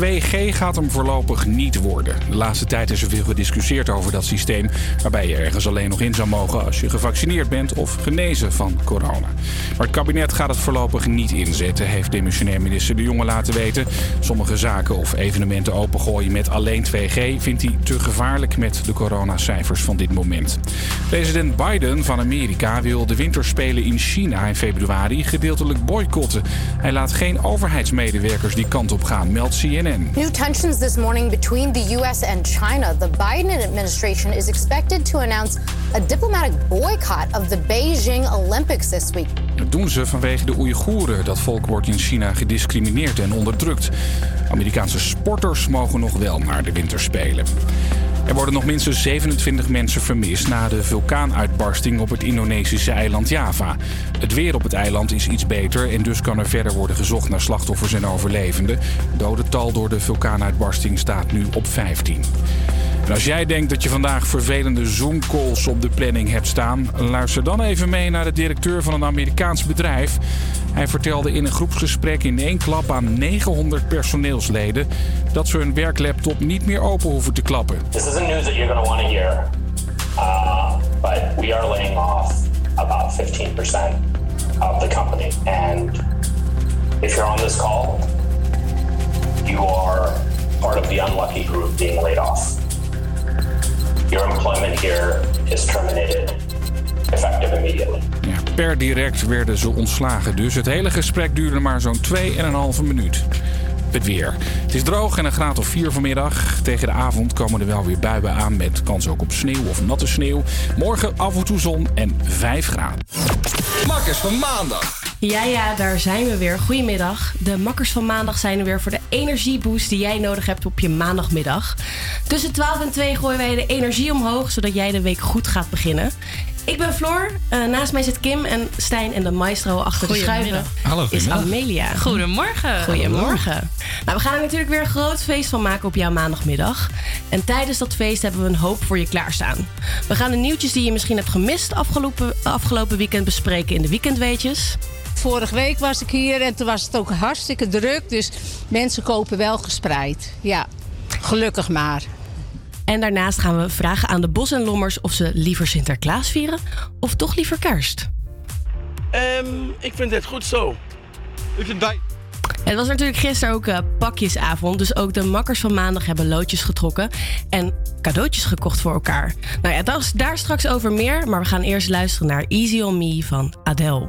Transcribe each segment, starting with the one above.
2G gaat hem voorlopig niet worden. De laatste tijd is er veel gediscussieerd over dat systeem, waarbij je ergens alleen nog in zou mogen als je gevaccineerd bent of genezen van corona. Maar het kabinet gaat het voorlopig niet inzetten, heeft demissionair minister De Jonge laten weten. Sommige zaken of evenementen opengooien met alleen 2G vindt hij te gevaarlijk met de coronacijfers van dit moment. President Biden van Amerika wil de winterspelen in China in februari gedeeltelijk boycotten. Hij laat geen overheidsmedewerkers die kant op gaan, meldt CNN. New tensions this morning between the U.S. and China. The Biden administration is expected to announce a diplomatic boycott of the Beijing Olympics this week. Dat doen ze vanwege de Oeigoeren. Dat volk wordt in China gediscrimineerd en onderdrukt. Amerikaanse sporters mogen nog wel naar de winterspelen. Er worden nog minstens 27 mensen vermist na de vulkaanuitbarsting op het Indonesische eiland Java. Het weer op het eiland is iets beter en dus kan er verder worden gezocht naar slachtoffers en overlevenden. Het dodental door de vulkaanuitbarsting staat nu op 15. Als jij denkt dat je vandaag vervelende Zoom-calls op de planning hebt staan, luister dan even mee naar de directeur van een Amerikaans bedrijf. Hij vertelde in een groepsgesprek in één klap aan 900 personeelsleden dat ze hun werklaptop niet meer open hoeven te klappen. This isn't news that you're going to want to hear, uh, but we are laying off about 15% of the company. And if you're on this call, you are part of the unlucky group being laid off. Your employment here is terminated effective immediately. Ja, per direct werden ze ontslagen dus. Het hele gesprek duurde maar zo'n 2,5 minuut. Het weer. Het is droog en een graad of 4 vanmiddag. Tegen de avond komen er wel weer buien aan met kans ook op sneeuw of natte sneeuw. Morgen af en toe zon en 5 graden. Makkers van maandag. Ja, ja, daar zijn we weer. Goedemiddag. De makkers van maandag zijn er weer voor de energieboost die jij nodig hebt op je maandagmiddag. Tussen 12 en 2 gooien wij de energie omhoog, zodat jij de week goed gaat beginnen. Ik ben Floor. Eh, naast mij zit Kim en Stijn en de maestro achter de schuiven. Hallo, Is. Amelia. Goedemorgen. Goedemorgen. Nou, we gaan er natuurlijk weer een groot feest van maken op jouw maandagmiddag. En tijdens dat feest hebben we een hoop voor je klaarstaan. We gaan de nieuwtjes die je misschien hebt gemist afgelopen, afgelopen weekend bespreken in de weekendweetjes. Vorige week was ik hier en toen was het ook hartstikke druk. Dus mensen kopen wel gespreid. Ja, gelukkig maar. En daarnaast gaan we vragen aan de Bos en Lommers of ze liever Sinterklaas vieren of toch liever kerst. Ehm, ik vind het goed zo. Ik vind bij. Het was natuurlijk gisteren ook eh, pakjesavond, dus ook de makkers van maandag hebben loodjes getrokken en cadeautjes gekocht voor elkaar. Nou ja, daar straks over meer, maar we gaan eerst luisteren naar Easy on Me van Adele.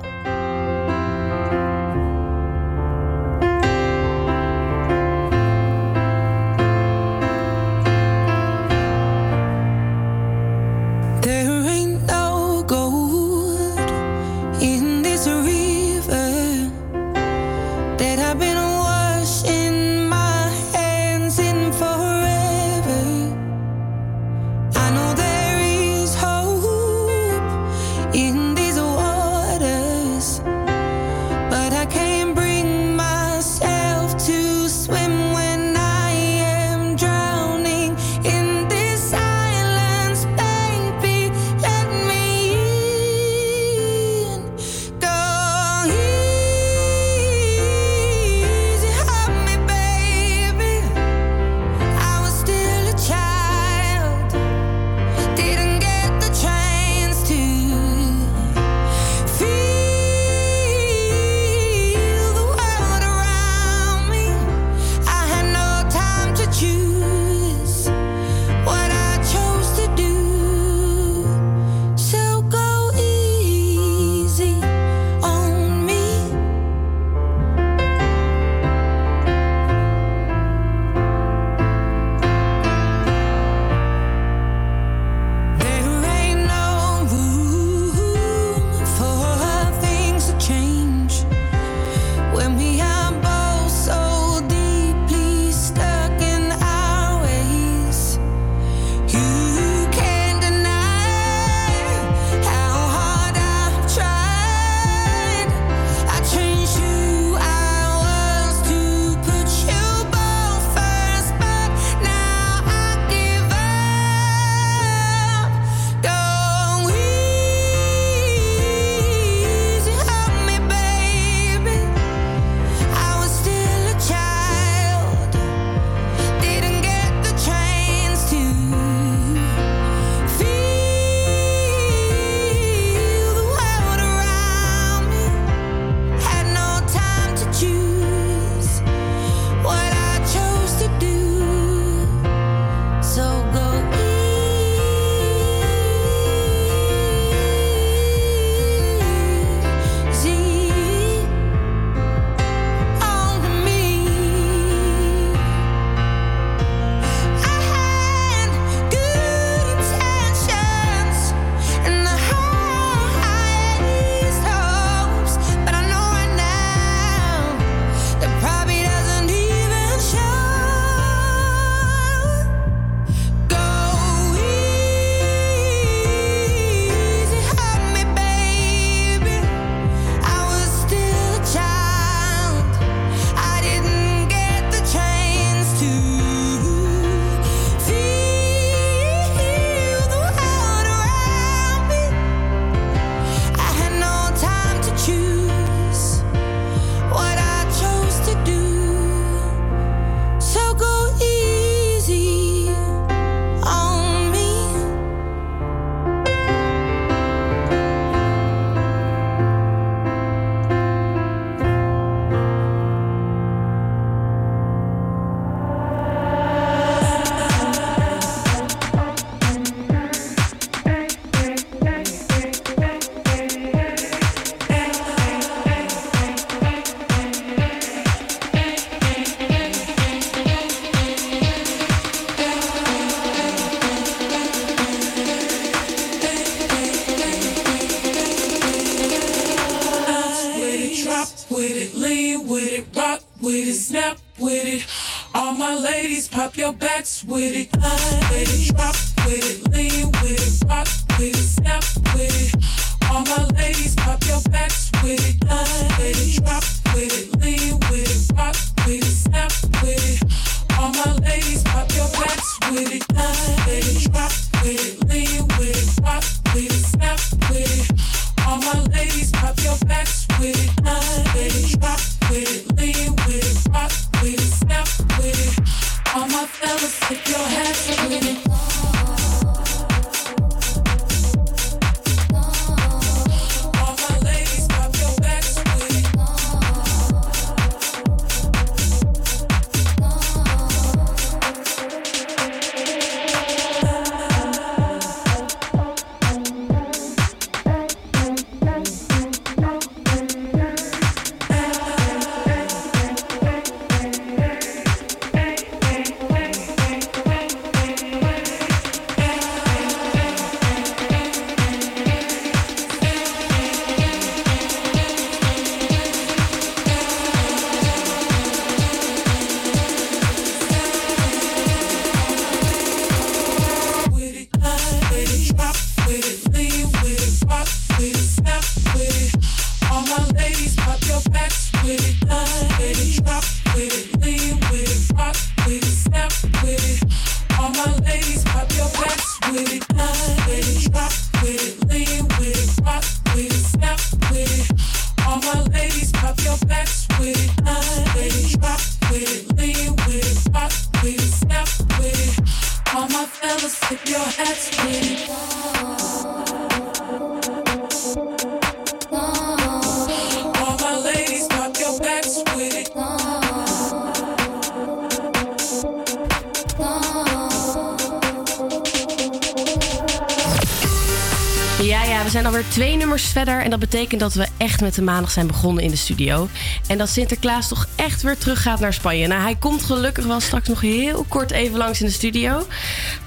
Verder. En dat betekent dat we echt met de maandag zijn begonnen in de studio. En dat Sinterklaas toch echt weer terug gaat naar Spanje. Nou, hij komt gelukkig wel straks nog heel kort even langs in de studio.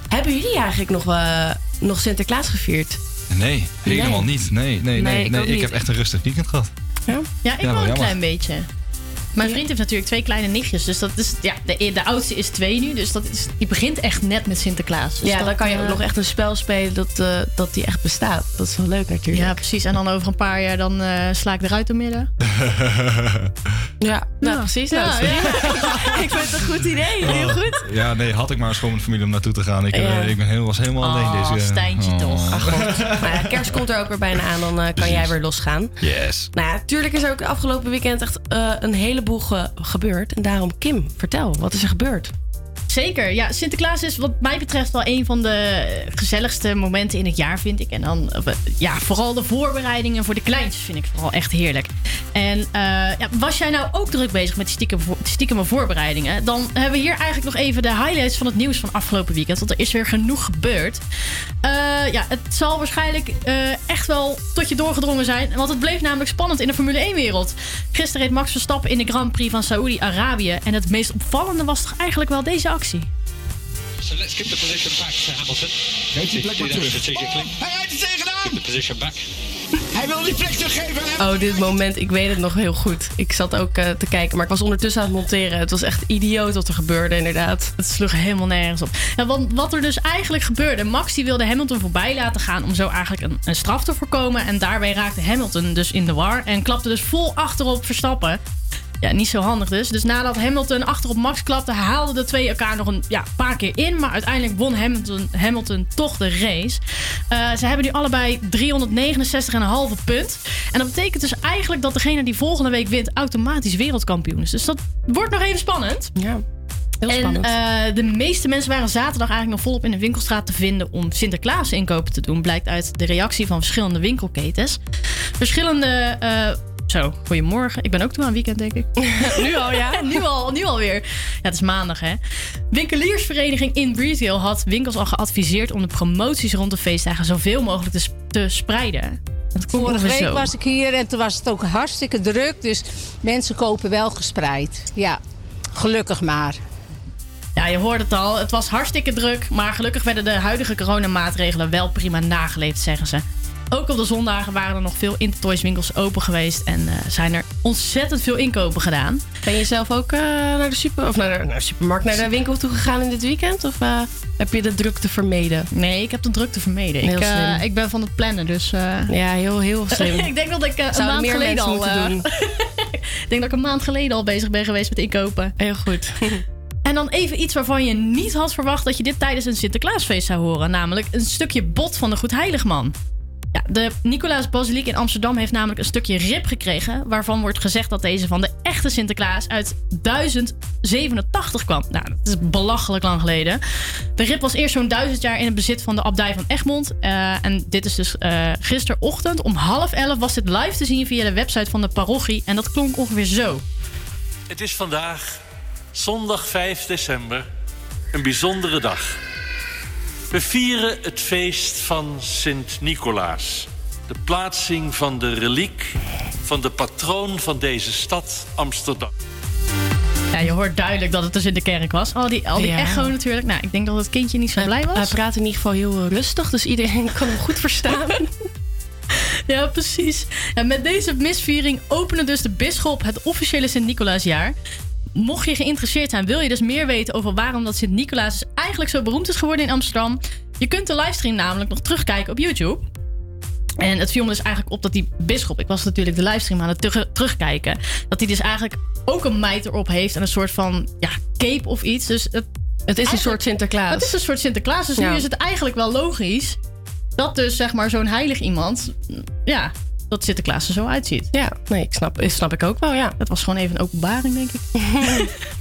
Hebben jullie eigenlijk nog, eh, nog Sinterklaas gevierd? Nee, helemaal niet. Nee, nee, nee. Nee, nee, ik heb echt een rustig weekend gehad. Ja, Ja, ik Ja, wel wel een jammer. klein beetje. Mijn vriend heeft natuurlijk twee kleine nichtjes. Dus dat is, ja, de, de oudste is twee nu. Dus dat is, die begint echt net met Sinterklaas. Dus ja dat, dan kan je eh, ook nog echt een spel spelen dat, eh, dat die echt bestaat. Dat is wel leuk natuurlijk. Ja, precies. En dan over een paar jaar dan eh, sla ik eruit door midden. Ja, nou Ja. precies. Ja, Nou, ik vind het een goed idee. Heel goed. Ja, nee, had ik maar eens gewoon met familie om naartoe te gaan. Ik, eh, Ja. ik ben heel, was helemaal alleen Oh, deze... Stijntje oh. toch. Ach god. Nou ja, kerst komt er ook weer bijna aan. Dan eh, kan jij weer losgaan. Yes. Nou ja, tuurlijk is er ook afgelopen weekend echt eh, een heleboel ge- gebeurd. En daarom, Kim, vertel, wat is er gebeurd? Zeker. Ja, Sinterklaas is wat mij betreft wel een van de gezelligste momenten in het jaar, vind ik. En dan, eh, ja, vooral de voorbereidingen voor de kleintjes vind ik vooral echt heerlijk. En eh, ja, was jij nou ook druk bezig met die stiekem, stiekeme voorbereidingen? Dan hebben we hier eigenlijk nog even de highlights van het nieuws van afgelopen weekend. Want er is weer genoeg gebeurd. Eh, ja, het zal waarschijnlijk eh, echt wel tot je doorgedrongen zijn. Want het bleef namelijk spannend in de Formule 1-wereld. Gisteren reed Max Verstappen in de Grand Prix van Saoedi-Arabië. En het meest opvallende was toch eigenlijk wel deze actie. So let's give the position back to Hamilton. Geef die plek maar terug. Strategically. Hij rijdt er tegenaan! Give the position back. Hij wil die plek teruggeven. Oh, dit moment, ik weet het nog heel goed. Ik zat ook eh, te kijken, maar ik was ondertussen aan het monteren. Het was echt idioot wat er gebeurde, inderdaad. Het sloeg helemaal nergens op. Ja, want wat er dus eigenlijk gebeurde... Max die wilde Hamilton voorbij laten gaan... om zo eigenlijk een, een straf te voorkomen. En daarbij raakte Hamilton dus in de war... en klapte dus vol achterop Verstappen. Ja, niet zo handig dus. Dus nadat Hamilton achterop Max klapte... haalden de twee elkaar nog een ja, paar keer in... maar uiteindelijk won Hamilton, Hamilton toch de race. Eh, ze hebben nu allebei 369,5 punt. En dat betekent dus eigenlijk dat degene die volgende week wint... automatisch wereldkampioen is. Dus dat wordt nog even spannend. Ja. Heel en spannend. eh, de meeste mensen waren zaterdag eigenlijk nog volop in de winkelstraat te vinden om Sinterklaas inkopen te doen. Blijkt uit de reactie van verschillende winkelketens. Verschillende. eh, zo, goedemorgen. Ik ben ook toe aan weekend, denk ik. nu al, ja? nu al, nu alweer. Ja, het is maandag, hè. Winkeliersvereniging in Retail had winkels al geadviseerd om de promoties rond de feestdagen zoveel mogelijk te, te spreiden. Vorige week zo. was ik hier en toen was het ook hartstikke druk. Dus mensen kopen wel gespreid. Ja, gelukkig maar. Ja, je hoort het al. Het was hartstikke druk. Maar gelukkig werden de huidige coronamaatregelen wel prima nageleefd, zeggen ze. Ook op de zondagen waren er nog veel Intertoys winkels open geweest. En eh, zijn er ontzettend veel inkopen gedaan. Ben je zelf ook eh, naar de super of naar de, naar de supermarkt, naar de winkel toe gegaan in dit weekend? Of eh, heb je de drukte vermeden? Nee, ik heb de drukte vermeden. Heel ik, slim. ik ben van het plannen, dus... Ja, heel, heel slim. ik denk dat ik een Zouden maand geleden al... moeten doen. ik denk dat ik een maand geleden al bezig ben geweest met inkopen. Heel goed. En dan even iets waarvan je niet had verwacht dat je dit tijdens een Sinterklaasfeest zou horen. Namelijk een stukje bot van de Goed Heiligman. Ja, de Nicolaas Basiliek in Amsterdam heeft namelijk een stukje rib gekregen. Waarvan wordt gezegd dat deze van de echte Sinterklaas uit 1087 kwam. Nou, dat is belachelijk lang geleden. De rib was eerst zo'n duizend jaar in het bezit van de abdij van Egmond. Eh, en dit is dus eh gisterochtend om half elf was dit live te zien via de website van de parochie. En dat klonk ongeveer zo. Het is vandaag, zondag 5 december, een bijzondere dag. We vieren het feest van Sint Nicolaas. De plaatsing van de reliek van de patroon van deze stad, Amsterdam. Ja, je hoort duidelijk dat het dus in de kerk was. Al die, al die Ja. echo natuurlijk. Nou, ik denk dat het kindje niet zo blij was. Hij praat in ieder geval heel rustig, dus iedereen kan hem goed verstaan. Ja, precies. En met deze misviering opende dus de bisschop het officiële Sint-Nicolaasjaar. Mocht je geïnteresseerd zijn, wil je dus meer weten over waarom dat Sint-Nicolaas eigenlijk zo beroemd is geworden in Amsterdam. Je kunt de livestream namelijk nog terugkijken op YouTube. En het viel me dus eigenlijk op dat die bisschop, ik was natuurlijk de livestream aan het terug- terugkijken, dat hij dus eigenlijk ook een meid erop heeft en een soort van ja, cape of iets. Dus het, Het is een soort Sinterklaas. Het is een soort Sinterklaas, dus Ja. nu is het eigenlijk wel logisch dat dus zeg maar zo'n heilig iemand, ja, dat Sinterklaas er zo uitziet. Ja, nee, ik snap, ik snap ik ook wel, ja. Dat was gewoon even een openbaring, denk ik.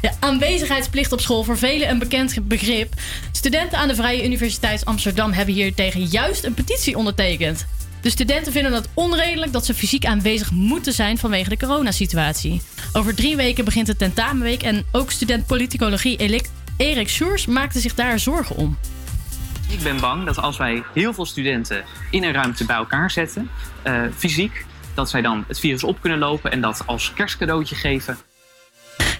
Ja, aanwezigheidsplicht op school voor velen een bekend begrip. Studenten aan de Vrije Universiteit Amsterdam hebben hier tegen juist een petitie ondertekend. De studenten vinden het onredelijk dat ze fysiek aanwezig moeten zijn vanwege de coronasituatie. Over drie weken begint de tentamenweek en ook student politicologie Erik Sjoers maakte zich daar zorgen om. Ik ben bang dat als wij heel veel studenten in een ruimte bij elkaar zetten, eh, fysiek, dat zij dan het virus op kunnen lopen en dat als kerstcadeautje geven.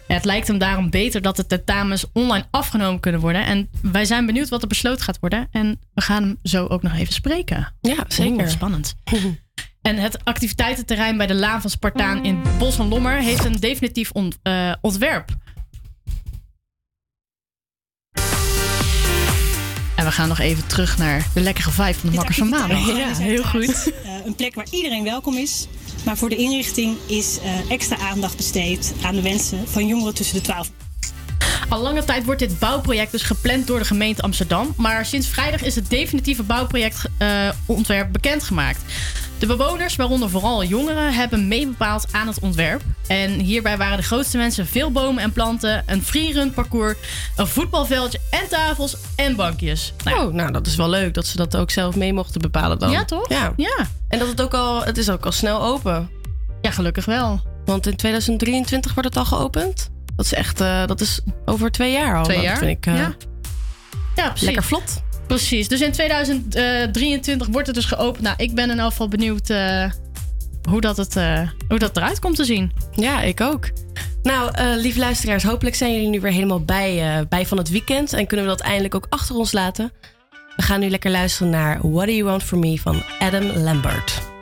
Ja, het lijkt hem daarom beter dat de tentamens online afgenomen kunnen worden. En wij zijn benieuwd wat er besloten gaat worden. En we gaan hem zo ook nog even spreken. Ja, zeker. Spannend. En het activiteitenterrein bij de Laan van Spartaan in Bos van Lommer heeft een definitief ont- eh, ontwerp. We gaan nog even terug naar de lekkere vibe van de Makkers van Maandag. Ja, heel goed. een plek waar iedereen welkom is. Maar voor de inrichting is eh, extra aandacht besteed aan de wensen van jongeren tussen de 12 Al lange tijd wordt dit bouwproject dus gepland door de gemeente Amsterdam. Maar sinds vrijdag is het definitieve bouwprojectontwerp bekendgemaakt. De bewoners, waaronder vooral jongeren, hebben meebepaald aan het ontwerp. En hierbij waren de grootste wensen veel bomen en planten, een freerun parcours, een voetbalveldje en tafels en bankjes. Oh, nou, dat is wel leuk dat ze dat ook zelf mee mochten bepalen dan. Ja, toch? Ja. ja. En dat het ook al, het is ook al snel open. Ja, gelukkig wel. Want in 2023 wordt het al geopend. Dat is echt, eh, dat is over twee jaar al. Twee jaar? vind ik eh, ja. ja, precies. lekker vlot. Precies. Dus in 2023 wordt het dus geopend. Nou, ik ben in elk geval benieuwd eh, hoe, dat het, eh, hoe dat eruit komt te zien. Ja, ik ook. Nou, eh lieve luisteraars, hopelijk zijn jullie nu weer helemaal bij, eh, bij van het weekend. En kunnen we dat eindelijk ook achter ons laten. We gaan nu lekker luisteren naar What Do You Want From Me van Adam Lambert.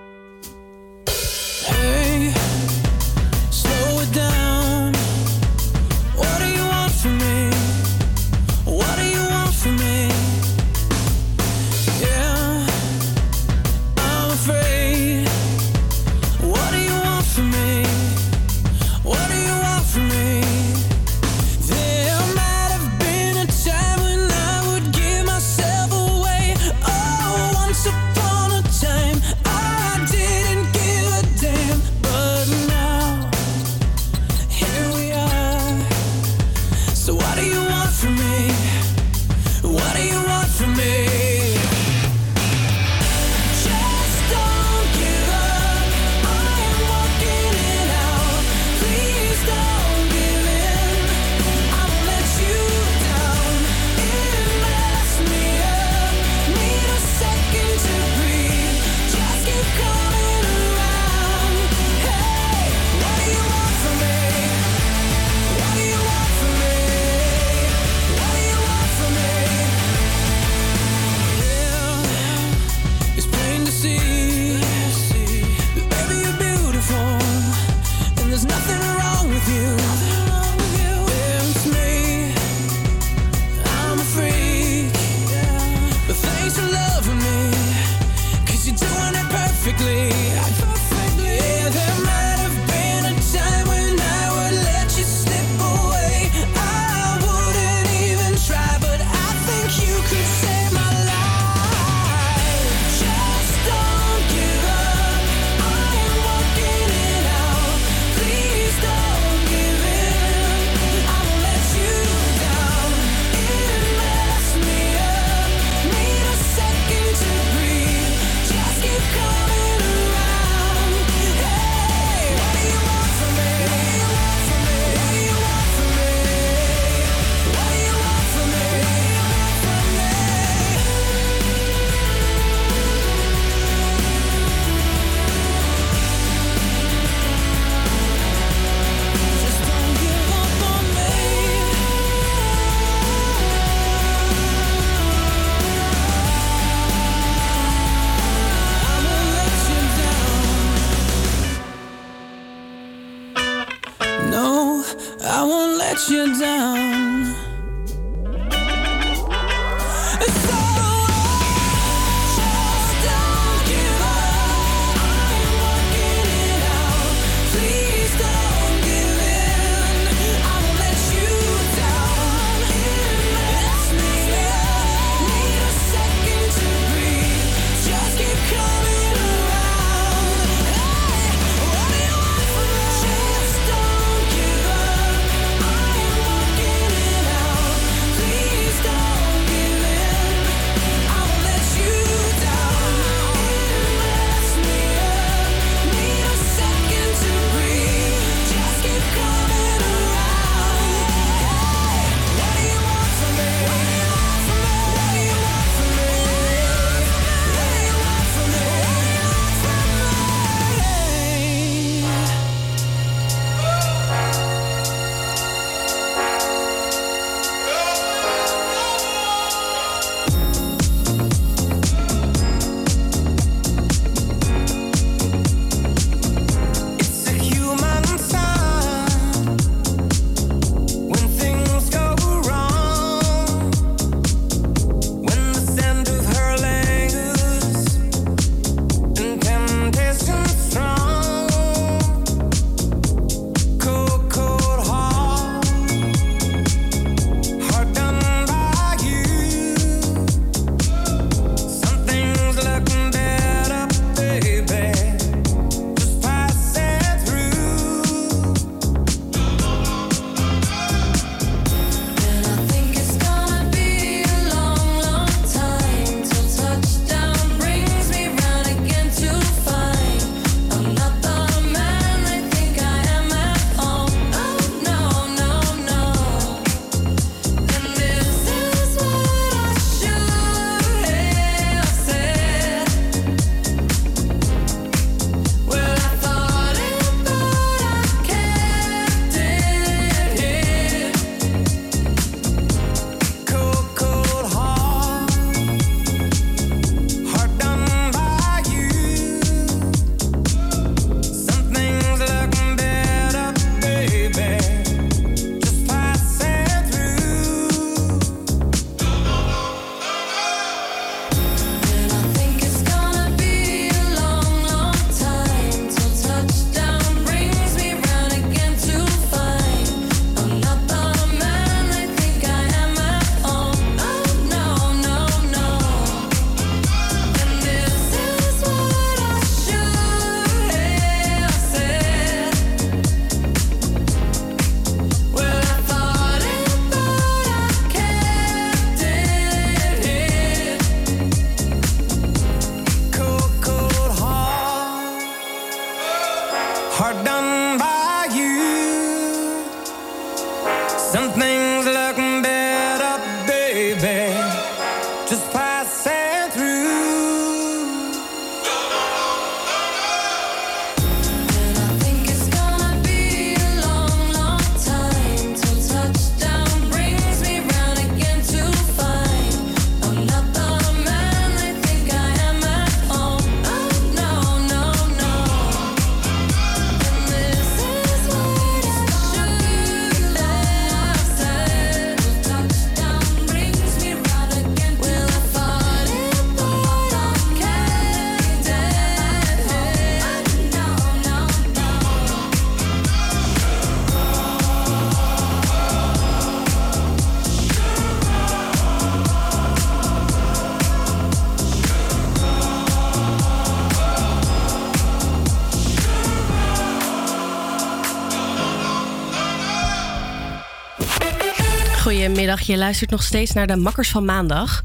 Goedemiddag, je luistert nog steeds naar de Makkers van Maandag.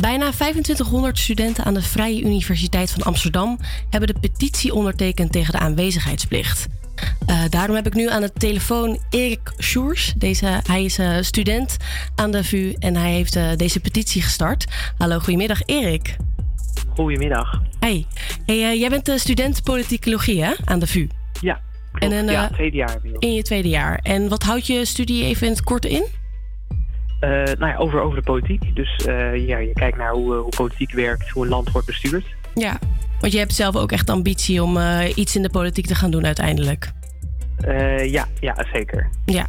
Bijna 2500 studenten aan de Vrije Universiteit van Amsterdam hebben de petitie ondertekend tegen de aanwezigheidsplicht. Uh, daarom heb ik nu aan de telefoon Erik Sjoers. Deze, hij is uh, student aan de VU en hij heeft uh, deze petitie gestart. Hallo, goedemiddag Erik. Goedemiddag. Hey, hey jij bent student politicologie hè, aan de VU? Ja, en een, ja, tweede jaar. In je tweede jaar. En wat houdt je studie even in het kort in? Uh, nou ja, over, over de politiek. Dus uh, ja, je kijkt naar hoe, hoe politiek werkt, hoe een land wordt bestuurd. Ja, want je hebt zelf ook echt ambitie om uh, iets in de politiek te gaan doen uiteindelijk. ja, ja, zeker. Ja.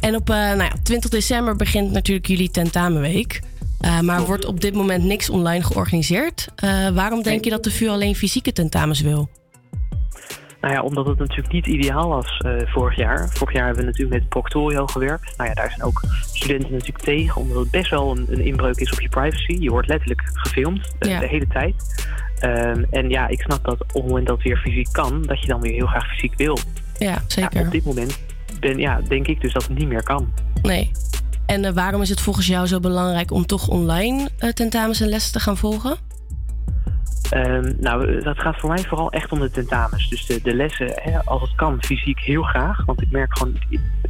En op nou ja, 20 december begint natuurlijk jullie tentamenweek. maar wordt op dit moment niks online georganiseerd. waarom denk je dat de VU alleen fysieke tentamens wil? Nou ja, omdat het natuurlijk niet ideaal was uh, vorig jaar. Vorig jaar hebben we natuurlijk met Proctorio gewerkt. Nou ja, daar zijn ook studenten natuurlijk tegen, omdat het best wel een, een inbreuk is op je privacy. Je wordt letterlijk gefilmd uh, ja. de hele tijd. Um, en ja, ik snap dat op het moment dat het weer fysiek kan, dat je dan weer heel graag fysiek wil. Ja, zeker. Ja, op dit moment ben, ja, denk ik dus dat het niet meer kan. Nee. En uh, waarom is het volgens jou zo belangrijk om toch online tentamens en lessen te gaan volgen? Um, nou, dat gaat voor mij vooral echt om de tentamens. Dus de, de lessen, hè, als het kan, fysiek heel graag. Want ik merk gewoon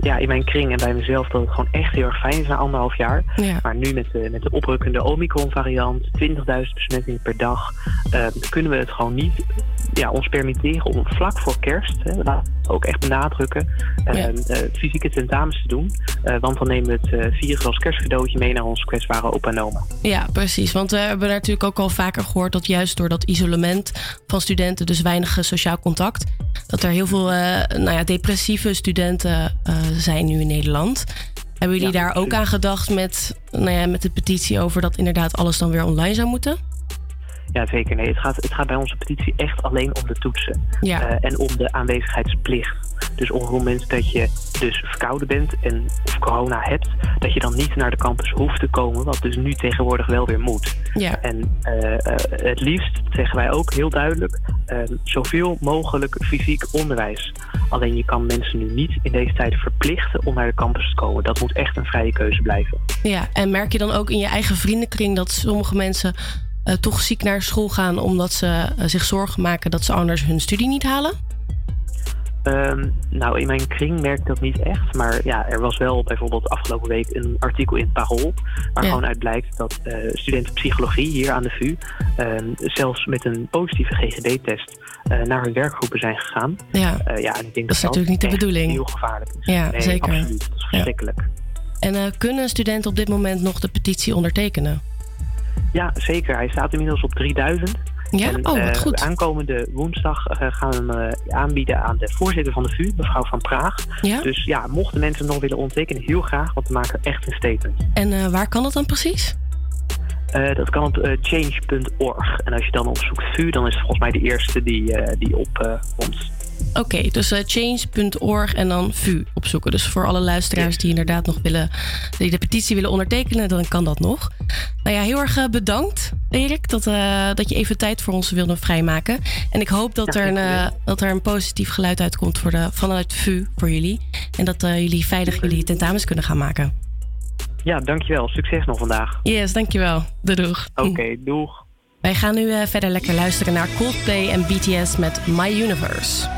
ja, in mijn kring en bij mezelf dat het gewoon echt heel erg fijn is na anderhalf jaar. Ja. Maar nu met de, met de oprukkende Omicron-variant, 20.000 besmettingen per dag, um, kunnen we het gewoon niet ja, ons permitteren om vlak voor kerst, hè, laat ook echt benadrukken, ja. uh, fysieke tentamens te doen. Uh, want dan nemen we het virus als kerstcadeautje mee naar onze kwetsbare opa en oma. Ja, precies. Want we hebben natuurlijk ook al vaker gehoord dat juist door dat isolement van studenten, dus weinig sociaal contact, dat er heel veel uh, nou ja, depressieve studenten uh, zijn nu in Nederland. Hebben jullie ja, daar ook aan gedacht met, nou ja, met de petitie over dat inderdaad alles dan weer online zou moeten? Ja, zeker. Nee, het gaat, het gaat bij onze petitie echt alleen om de toetsen. Ja. Uh, en om de aanwezigheidsplicht. Dus op het moment dat je dus verkouden bent en of corona hebt, dat je dan niet naar de campus hoeft te komen, wat dus nu tegenwoordig wel weer moet. Ja. En uh, uh, het liefst, zeggen wij ook heel duidelijk, zoveel mogelijk fysiek onderwijs. Alleen je kan mensen nu niet in deze tijd verplichten om naar de campus te komen. Dat moet echt een vrije keuze blijven. Ja, en merk je dan ook in je eigen vriendenkring dat sommige mensen uh, toch ziek naar school gaan omdat ze zich zorgen maken dat ze anders hun studie niet halen? Um, nou, in mijn kring merk ik dat niet echt. Maar ja, er was wel bijvoorbeeld afgelopen week een artikel in Parool... waar Ja. gewoon uit blijkt dat uh, studenten psychologie hier aan de VU... Um, zelfs met een positieve GGD-test uh, naar hun werkgroepen zijn gegaan. Ja. Uh, ja, en ik denk Dat dat is natuurlijk niet de bedoeling. heel gevaarlijk is. Ja, nee, zeker. absoluut. Dat is verschrikkelijk. En kunnen studenten op dit moment nog de petitie ondertekenen? Ja, zeker. Hij staat inmiddels op 3000. Ja? En, Oh, wat eh, goed. Aankomende woensdag eh, gaan we hem eh, aanbieden aan de voorzitter van de VU, mevrouw Van Praag. Ja? Dus ja, mochten mensen hem nog willen ondertekenen, heel graag, want we maken echt een statement. En waar kan dat dan precies? Uh, dat kan op uh, change.org. En als je dan opzoekt VU, dan is het volgens mij de eerste die, uh, die opkomt. Oké, okay, dus uh, change.org en dan VU opzoeken. Dus voor alle luisteraars die inderdaad nog willen, die de petitie willen ondertekenen, dan kan dat nog. Nou ja, heel erg uh, bedankt, Erik, dat, uh, dat je even tijd voor ons wilde vrijmaken. En ik hoop dat, Ja, er, een, dat er een positief geluid uitkomt voor de, vanuit VU voor jullie. En dat jullie veilig jullie tentamens kunnen gaan maken. Ja, dankjewel. Succes nog vandaag. Yes, dankjewel. Doei, doeg. Oké, okay, doeg. Wij gaan nu verder lekker luisteren naar Coldplay en BTS met My Universe.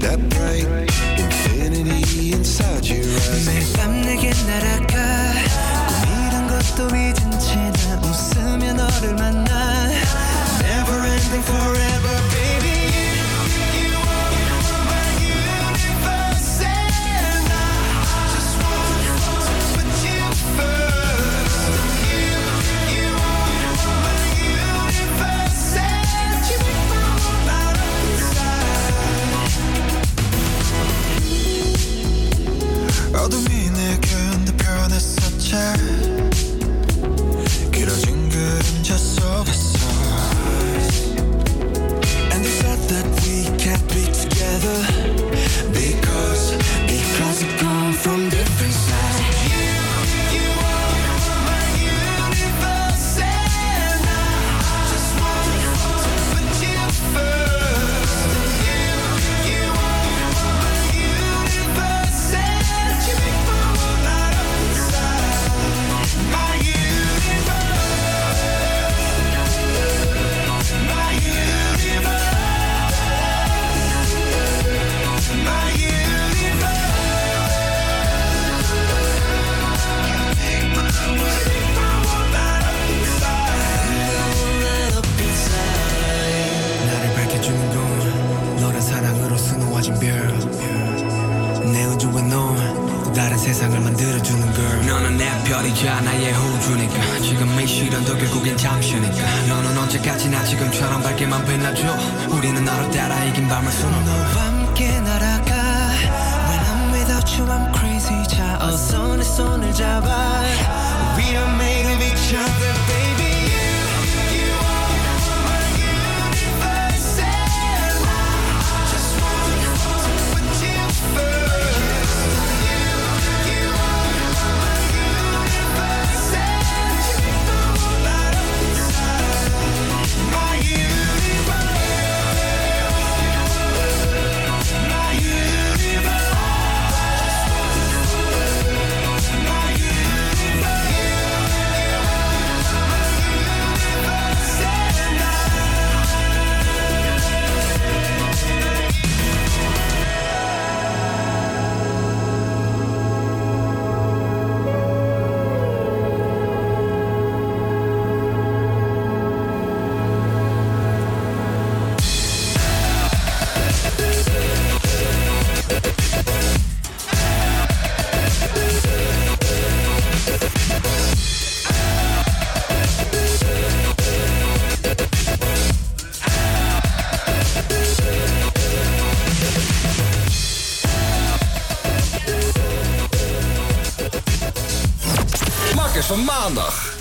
That bright infinity inside your eyes. 매일 밤 내게 날아가 꿈이란 것도 잊은 채나 웃으며 너를 만나 Never ending forever van maandag.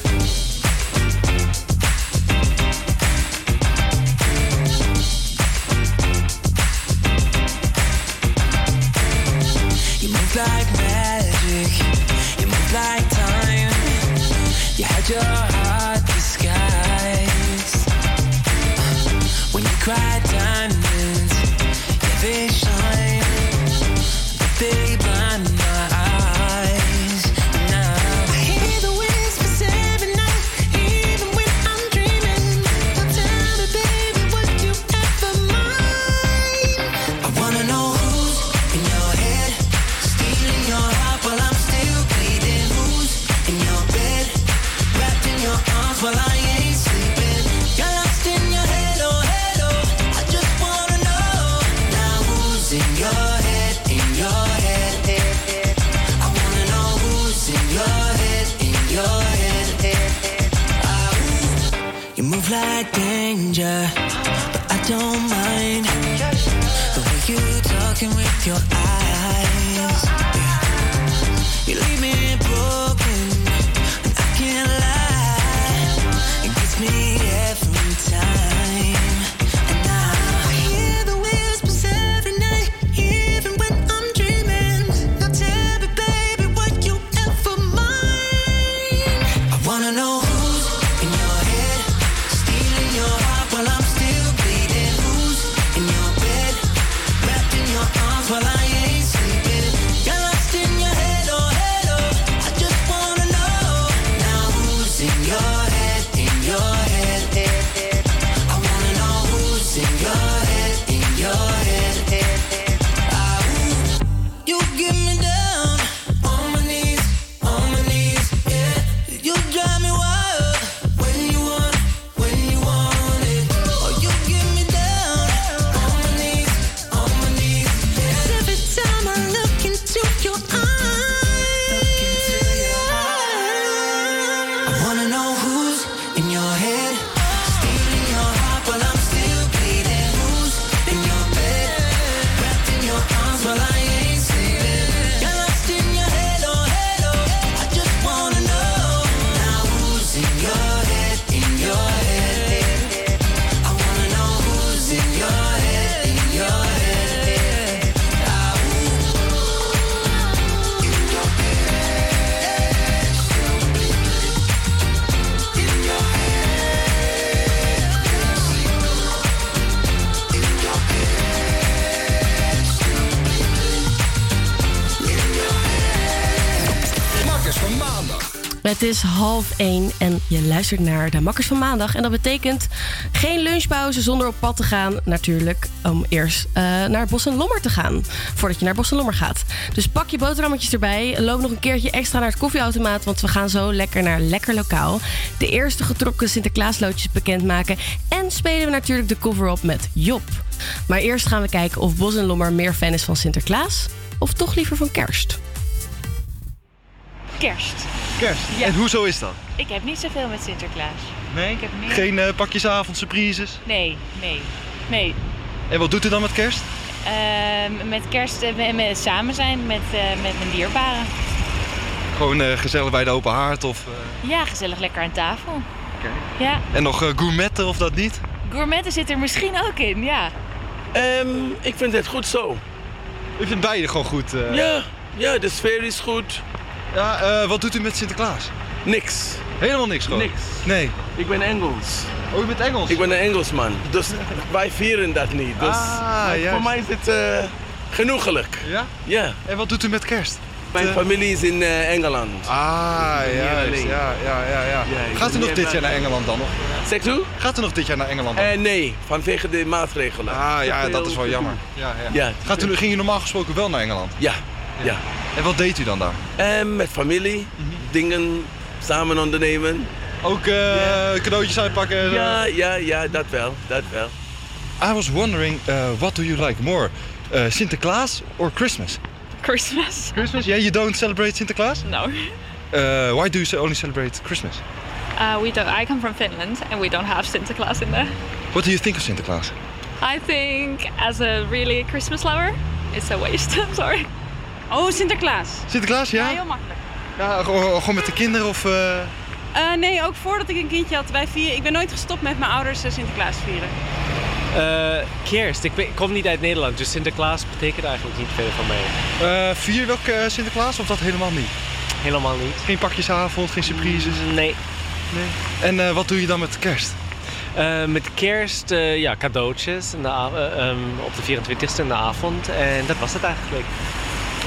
Het is half één en je luistert naar de Makkers van Maandag. En dat betekent geen lunchpauze zonder op pad te gaan. Natuurlijk om eerst eh, naar Bos en Lommer te gaan. Voordat je naar Bos en Lommer gaat. Dus pak je boterhammetjes erbij. Loop nog een keertje extra naar het koffieautomaat. Want we gaan zo lekker naar Lekker Lokaal. De eerste getrokken Sinterklaasloodjes bekendmaken. En spelen we natuurlijk de cover op met Job. Maar eerst gaan we kijken of Bos en Lommer meer fan is van Sinterklaas. Of toch liever van kerst. Kerst. Kerst. Ja. En hoezo is dat? Ik heb niet zoveel met Sinterklaas. Nee? Ik heb meer... Geen eh, pakjesavond, surprises? Nee, nee, nee. En wat doet u dan met kerst? Ehm, met kerst eh, met, met samen zijn met, eh, met mijn dierbaren. Gewoon eh, gezellig bij de open haard of... eh, Ja, gezellig lekker aan tafel. Ja, En nog eh, gourmetten of dat niet? gourmetten zit er misschien ook in, ja. Ehm, ik vind het goed zo. U vindt beide gewoon goed? Ja, ja, de sfeer is goed. Ja, eh, wat doet u met Sinterklaas? Niks. Helemaal niks gewoon? Niks. Nee. Ik ben Engels. Oh, je bent Engels? Ik ben een Engelsman. Dus wij vieren dat niet. Dus Ah, voor mij is het eh, genoegelijk. Ja? Ja. En wat doet u met kerst? Mijn familie is in eh, Engeland. Ah. Ja, ja, ja, ja. ik Gaat u nog dit jaar naar Engeland dan? Of? Zegt u? Gaat u nog dit jaar naar Engeland dan? Nee, vanwege de maatregelen. ah, ja, dat is wel jammer. Ja, ja. Ja. Gaat u, ging u normaal gesproken wel naar Engeland? Ja, ja. En wat deed u dan daar? En Eh, met familie, dingen samen ondernemen. Ook eh, cadeautjes uitpakken? en, Ja, ja, ja, dat wel, dat wel. I was wondering, uh, what do you like more? Uh, Sinterklaas or Christmas? Christmas. Christmas? Yeah, you don't celebrate Sinterklaas? No. Uh, why do you only celebrate Christmas? Uh, we don't. I come from Finland, and we don't have Sinterklaas in there. What do you think of Sinterklaas? I think, as a really Christmas lover, it's a waste. I'm sorry. Oh, Sinterklaas. Sinterklaas, ja? Ja, heel makkelijk. Ja, gewoon, gewoon met de kinderen of... eh, Eh, nee, ook voordat ik een kindje had. Wij vieren, ik ben nooit gestopt met mijn ouders eh, Sinterklaas vieren. Eh, kerst. Ik, ben- ik kom niet uit Nederland, dus Sinterklaas betekent eigenlijk niet veel voor mij. eh, vier je eh, Sinterklaas of dat helemaal niet? Helemaal niet. Geen pakjesavond, geen surprises? Nee. nee. En eh, wat doe je dan met kerst? Eh, met kerst, eh, ja, cadeautjes in de ehm, op de 24e in de avond. En dat was het eigenlijk.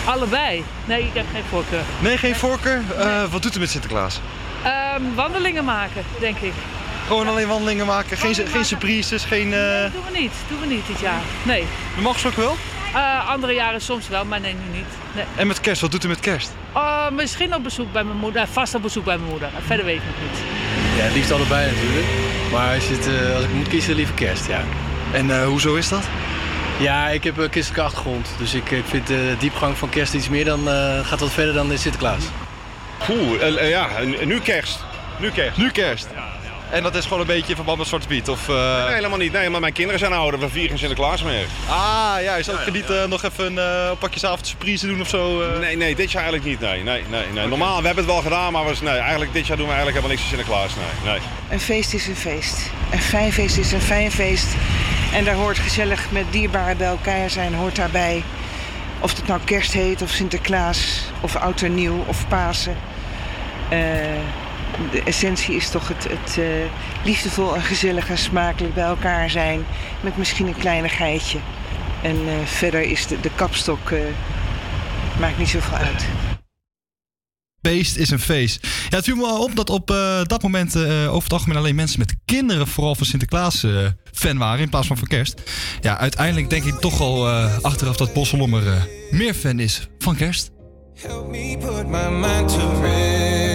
Allebei. Nee, ik heb geen voorkeur. Nee, geen voorkeur? Eh, wat doet u met Sinterklaas? Ehm, wandelingen maken, denk ik. Gewoon alleen wandelingen maken, geen, geen surprises, geen... eh Doen we niet, doen we niet dit jaar. Nee. Normaal gesproken wel? Eh, andere jaren soms wel, maar nee, nu niet. Nee. En met kerst, wat doet u met kerst? Eh, misschien op bezoek bij mijn moeder, vast op bezoek bij mijn moeder. En verder weet ik nog niet. Ja, het liefst allebei natuurlijk. Maar als, je het, eh, als ik moet kiezen, liever kerst, ja. En eh, hoezo is dat? Ja, ik heb een christelijke achtergrond. Dus ik, ik vind de diepgang van kerst iets meer dan... eh, gaat wat verder dan in Sinterklaas. Oeh, ja, nu kerst. Nu kerst. Nu kerst? En dat is gewoon een beetje in verband met Zwarte Piet? Of, eh, Nee, helemaal niet. Nee, maar mijn kinderen zijn ouder. We vieren geen Sinterklaas meer. Ah, ja, is ook niet eh, nog even een uh, pakjesavond surprise doen of zo? eh? Nee, nee, dit jaar eigenlijk niet. Nee, nee, nee, nee. Normaal, we hebben het wel gedaan, maar we, nee, eigenlijk, dit jaar doen we eigenlijk helemaal niks voor Sinterklaas. Nee, nee. Een feest is een feest. Een fijn feest is een fijn feest. En daar hoort gezellig met dierbaren bij elkaar zijn, hoort daarbij. Of het nou kerst heet, of Sinterklaas, of oud en nieuw, of Pasen. Eh, de essentie is toch het, het eh, liefdevol en gezellig en smakelijk bij elkaar zijn. Met misschien een kleinigheidje. En eh, verder is de, de kapstok, eh, maakt niet zoveel uit. Feest is een feest. Ja, het viel me op dat op eh, dat moment eh, over het algemeen alleen mensen met kinderen vooral van Sinterklaas eh, fan waren in plaats van van kerst. Ja, uiteindelijk denk ik toch al eh, achteraf dat Bosselommer eh, meer fan is van kerst. Help me put my mind to rest.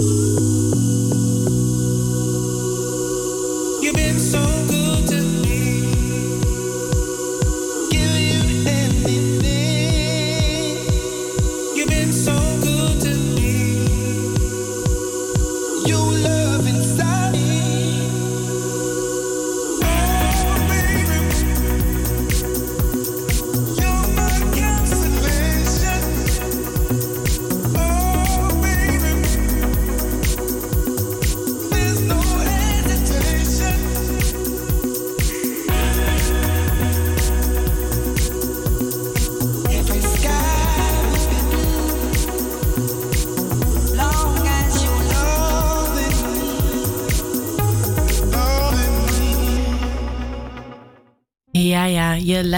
Música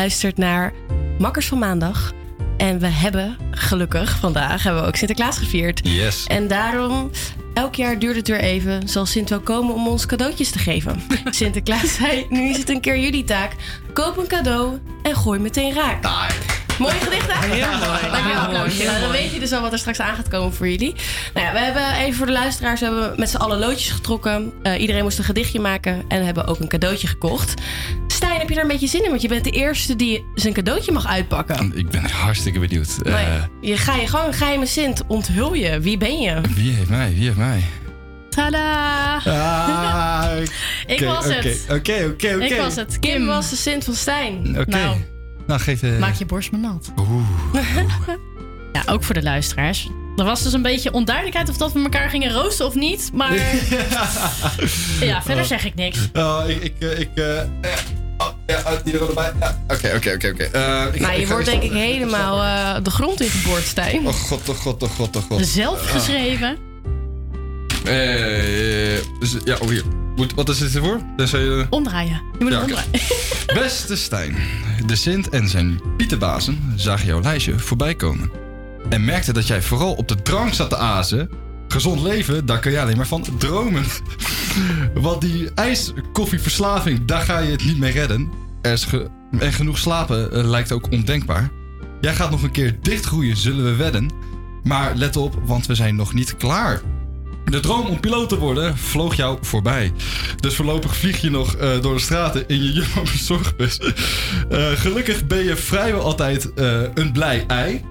luistert naar Makkers van Maandag. En we hebben gelukkig vandaag hebben we ook Sinterklaas gevierd. Yes. En daarom, elk jaar duurt het weer even, zal Sint wel komen om ons cadeautjes te geven. Sinterklaas zei, nu is het een keer jullie taak. Koop een cadeau en gooi meteen raak. Mooi gedicht, hè? Heel mooi. Dankjewel, applausje. mooi, Nou, dan weet je dus al wat er straks aan gaat komen voor jullie. Nou ja, we hebben even voor de luisteraars we hebben met z'n allen loodjes getrokken. Eh, iedereen moest een gedichtje maken en hebben ook een cadeautje gekocht. Heb je daar een beetje zin in? Want je bent de eerste die zijn cadeautje mag uitpakken. Ik ben hartstikke benieuwd. Eh, je ga je gewoon een geheime Sint onthul je. Wie ben je? wie heeft mij? Wie heeft mij? Tada! Ah, ik was het. oké, oké, oké, oké. Ik was het. Kim Kim was de Sint van Stijn. Oké. Nou, Nou, geef de... maak je borst maar nat. Oeh. Ja, ook voor de luisteraars. Er was dus een beetje onduidelijkheid of dat we elkaar gingen roosten of niet. Maar ja, verder zeg ik niks. Oh, ik... ik, eh, ik eh, ja, die er. Ja, Oké, oké, oké, oké. Eh, Maar je wordt denk ik helemaal eh, de grond ingeboord, Stijn. Oh god, oh god, oh god, oh god. Zelf geschreven. Eh, dus, ja, oh hier. Moet, wat is dit ervoor? Dus, eh, Omdraaien. Je moet Ja, hem oké. omdraaien. Beste Stijn, de Sint en zijn pietenbazen zagen jouw lijstje voorbij komen. En merkten dat jij vooral op de drank zat te azen. Gezond leven, daar kun je alleen maar van dromen. Want die ijskoffieverslaving, daar ga je het niet mee redden. En genoeg slapen eh, lijkt ook ondenkbaar. Jij gaat nog een keer dichtgroeien, zullen we wedden. Maar let op, want we zijn nog niet klaar. De droom om piloot te worden vloog jou voorbij. Dus voorlopig vlieg je nog eh, door de straten in je Jumbo bezorgbus. Eh, gelukkig ben je vrijwel altijd een blij ei.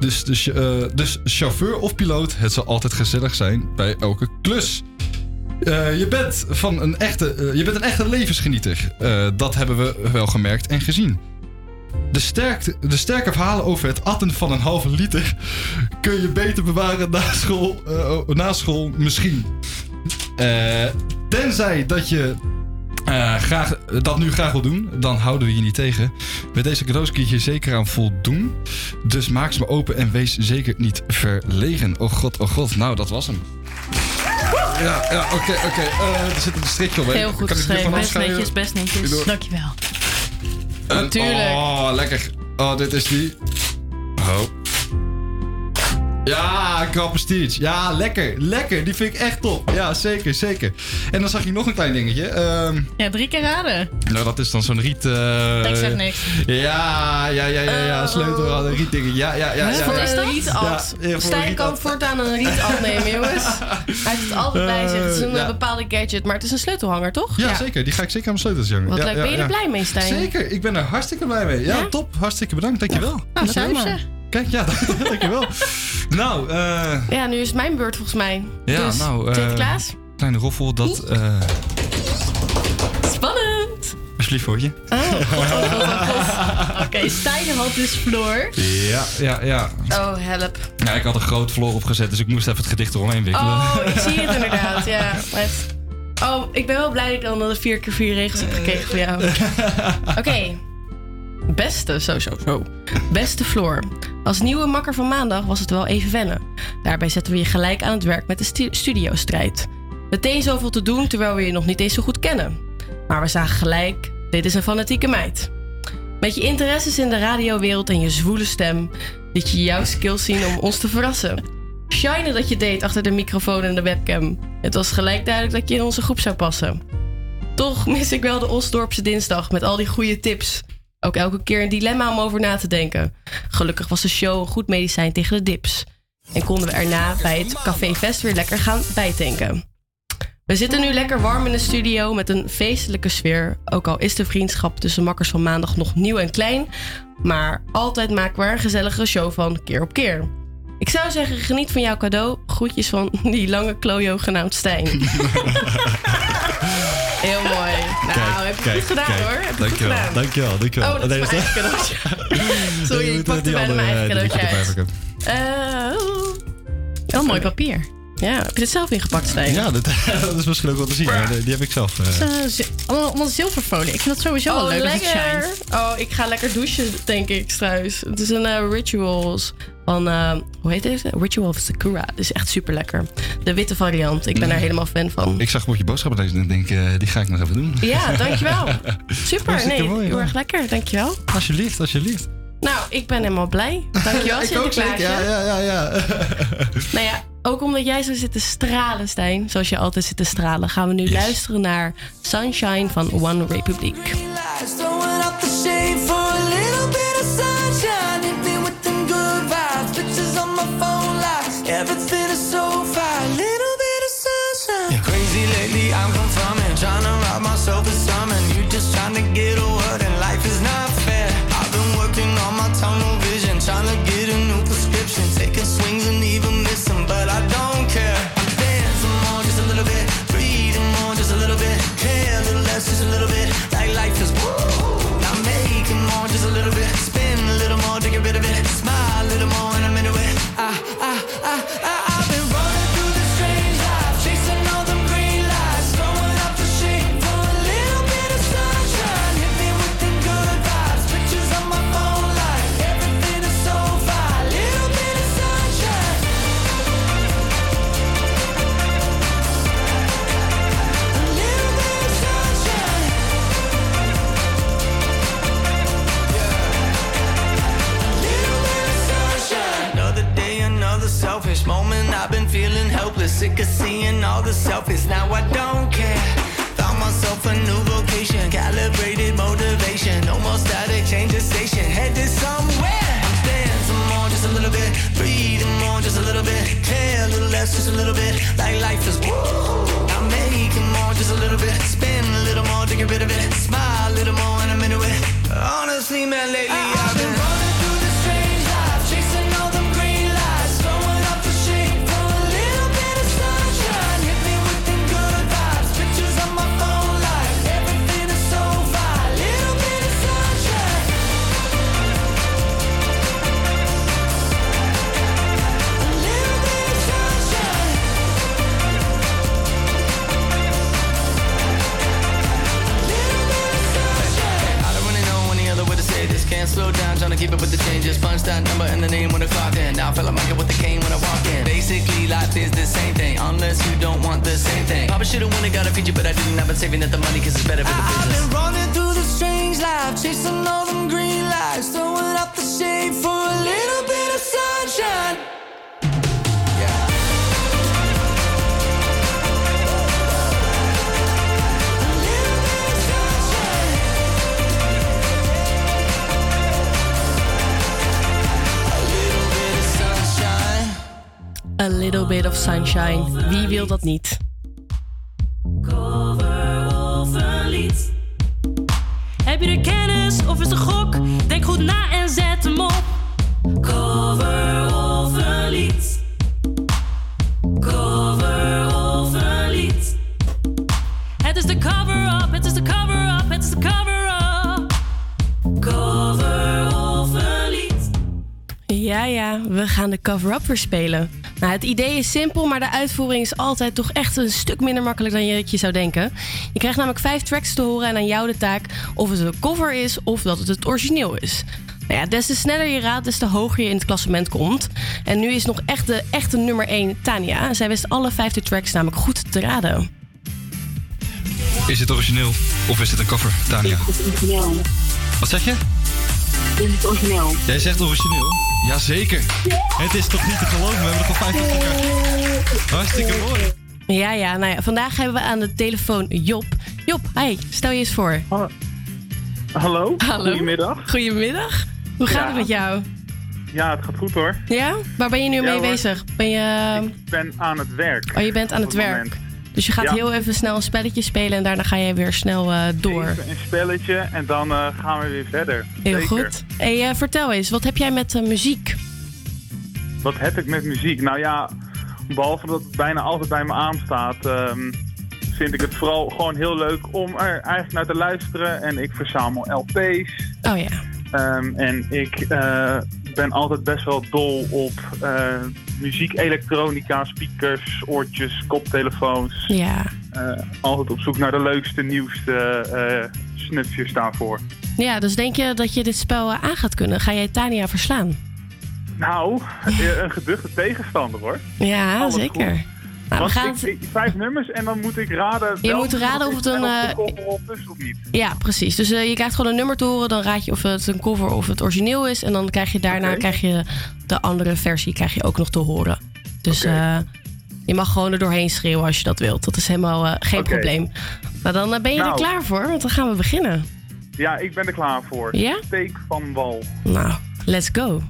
Dus, dus, dus chauffeur of piloot, het zal altijd gezellig zijn bij elke klus. Eh, je, bent van een echte, eh, je bent een echte levensgenieter. Dat hebben we wel gemerkt en gezien. De, sterkte, de sterke verhalen over het atten van een halve liter kun je beter bewaren na school, na school misschien. Tenzij dat je eh, graag, dat nu graag wil doen, dan houden we je niet tegen. Met deze cadeaus kun je zeker aan voldoen. Dus maak ze maar open en wees zeker niet verlegen. Oh god, oh god. Nou, dat was hem. Ja, ja, oké, oké. Eh, er zit een strikje omheen. Heel goed Kan geschreven. Best netjes, best netjes. Dankjewel. En- Tuurlijk. Oh, lekker. Oh, dit is die. Oh. Ja, Krappenstietje. Ja, lekker. Lekker. Die vind ik echt top. Ja, zeker, zeker. En dan zag je nog een klein dingetje. Ehm, Ja, drie keer raden. nou, dat is dan zo'n riet... eh, Ik zeg niks. Ja, ja, ja, ja, ja. Sleutel aan een rietdingen. Ja, ja, ja. ja, voor ja. een rietat. Ja, ja, Stijn een kan voortaan een rietat nemen, jongens. Hij heeft het altijd bij zich. Het is een Eh, ja. eh, bepaalde gadget, maar het is een sleutelhanger, toch? Ja, zeker. Die ga ik zeker aan mijn sleutels hangen. Wat ja, leuk. ja, Ben je er ja. blij mee, Stijn? Zeker. Ik ben er hartstikke blij mee. Ja, Ja? top. Hartstikke bedankt. Dankjewel. Nou, Kijk, ja, dankjewel. nou, eh... Ja, nu is het mijn beurt volgens mij. Ja, dus, nou... eh, Sinterklaas? Kleine roffel, dat... eh Spannend! alsjeblieft voor je. Oh, god, god, god, god. Oké, Stijn had dus Floor. Ja, ja, ja. Oh, help. Ja, ik had een groot vloor opgezet, dus ik moest even het gedicht eromheen wikkelen. Oh, ik zie het inderdaad, ja. Oh, ik ben wel blij dat ik dan de 4 keer 4 regels heb gekregen van jou. Oké. Beste, zo, zo, zo. Beste Floor. Als nieuwe makker van maandag was het wel even wennen. Daarbij zetten we je gelijk aan het werk met de stu- studiostrijd. Meteen zoveel te doen terwijl we je nog niet eens zo goed kennen. Maar we zagen gelijk, dit is een fanatieke meid. Met je interesses in de radiowereld en je zwoele stem liet je jouw skills zien om ons te verrassen. Shine dat je deed achter de microfoon en de webcam. Het was gelijk duidelijk dat je in onze groep zou passen. Toch mis ik wel de Osdorpse dinsdag met al die goede tips. Ook elke keer een dilemma om over na te denken. Gelukkig was de show een goed medicijn tegen de dips. En konden we erna bij het Café Fest weer lekker gaan bijtanken. We zitten nu lekker warm in de studio met een feestelijke sfeer. Ook al is de vriendschap tussen makkers van maandag nog nieuw en klein. Maar altijd maken we er een gezellige show van, keer op keer. Ik zou zeggen, geniet van jouw cadeau. Groetjes van die lange klojo genaamd Stijn. Heel mooi. Nou, heb je goed gedaan hoor. Heb je goed dankjewel, gedaan. dankjewel, dankjewel. Oh, dat is Nee, mijn eigen cadeautje. Sorry, Nee, ik moet, eh, pakte die bijna mijn andere, eigen eh, cadeautje uit. Eh, Wel mooi papier. Ja, heb je dit zelf ingepakt, Stijn? Ja, dat, dat is misschien ook wel te zien. maar Die heb ik zelf. zi- allemaal, allemaal zilverfolie. Ik vind dat sowieso wel Oh, leuk dat het lekker. Oh, ik ga lekker douchen, denk ik, straks. Het is een eh, Rituals van, eh, hoe heet deze? Ritual of Sakura. Het is echt super lekker. De witte variant. Ik ben daar helemaal fan van. Ik zag een je boodschappen lezen en denk, eh, die ga ik nog even doen. Ja, dankjewel. Super, nee, mooi, heel erg lekker, dankjewel. Alsjeblieft, alsjeblieft. Nou, ik ben helemaal blij. Dankjewel, ook Sinterklaasje. zeker. Ja, ja, ja, ja. Nou ja, ook omdat jij zo zit te stralen, Stijn, zoals je altijd zit te stralen, gaan we nu luisteren naar Sunshine van One Republic. Sick of seeing all the selfies. Now I don't care. Found myself a new vocation, calibrated motivation. No more static, change the station. Headed somewhere. I'm staying some more, just a little bit. Breathing more, just a little bit. Care a little less, just a little bit. Like life is woo. I'm making more, just a little bit. Spin a little more to get rid of it. Smile a little more, and I'm into it. Honestly, man, lately I've been keep up with the changes. Punch that number and the name when I clock in. Now I feel like Michael with the cane when I walk in. Basically, life is the same thing, unless you don't want the same thing. Probably should've won it, got a feature, but I didn't. I've been saving up the money cause it's better for the business. I've been running through the strange life, chasing all them green lights, throwing up the shade for a little A little bit of sunshine. Wie wil dat niet? Heb je de kennis of is het gok? Denk goed na en zet hem op. Cover of een lied. Cover of een lied. Het is de cover-up, het is de cover-up, het is de cover-up. Cover of een lied. Ja, ja, we gaan de cover-up weer spelen. Nou, het idee is simpel, maar de uitvoering is altijd toch echt een stuk minder makkelijk dan je, het je zou denken. Je krijgt namelijk vijf tracks te horen en aan jou de taak of het een cover is of dat het het origineel is. Nou ja, des te sneller je raadt, des te hoger je in het klassement komt. En nu is nog echt de echte nummer 1 Tania. Zij wist alle vijfde tracks namelijk goed te raden. Is het origineel of is het een cover, Tania? Wat zeg je? Is het origineel? Jij zegt origineel? Jazeker. Het is toch niet te geloven, we hebben er gewoon 50 Hartstikke mooi. Ja, ja, nou ja, vandaag hebben we aan de telefoon Job. Job, hi, stel je eens voor. Hallo, Hallo. goedemiddag. Goedemiddag. Hoe gaat Ja. het met jou? Ja, het gaat goed hoor. Ja? Waar ben je nu Ja, mee hoor. bezig? Ben je... Ik ben aan het werk. Oh, je bent aan het werk. moment. Dus je gaat Ja. heel even snel een spelletje spelen en daarna ga je weer snel eh, door. Even een spelletje en dan eh, gaan we weer verder. Heel Zeker. goed. Hey, eh, vertel eens, wat heb jij met muziek? Wat heb ik met muziek? Nou ja, behalve dat het bijna altijd bij me aanstaat, ehm, vind ik het vooral gewoon heel leuk om er eigenlijk naar te luisteren. En ik verzamel LP's. Oh ja. Ehm, en ik ben altijd best wel dol op muziek, elektronica, speakers, oortjes, koptelefoons. Ja. Eh, altijd op zoek naar de leukste, nieuwste eh snufjes daarvoor. Ja, dus denk je dat je dit spel eh, aan gaat kunnen? Ga jij Tania verslaan? Nou, een geduchte tegenstander hoor. Ja, Alles zeker. goed. Nou, we gaan ik- ik- vijf nummers en dan moet ik raden... Je moet raden of het een, er eh, cover op is of niet. Ja, precies. Dus eh, je krijgt gewoon een nummer te horen. Dan raad je of het een cover of het origineel is. En dan krijg je daarna krijg je de andere versie krijg je ook nog te horen. Dus eh, je mag gewoon er doorheen schreeuwen als je dat wilt. Dat is helemaal geen probleem. Nou, dan ben je Nou. er klaar voor, want dan gaan we beginnen. Ja, ik ben er klaar voor. Ja? Steek van wal. Nou, let's go.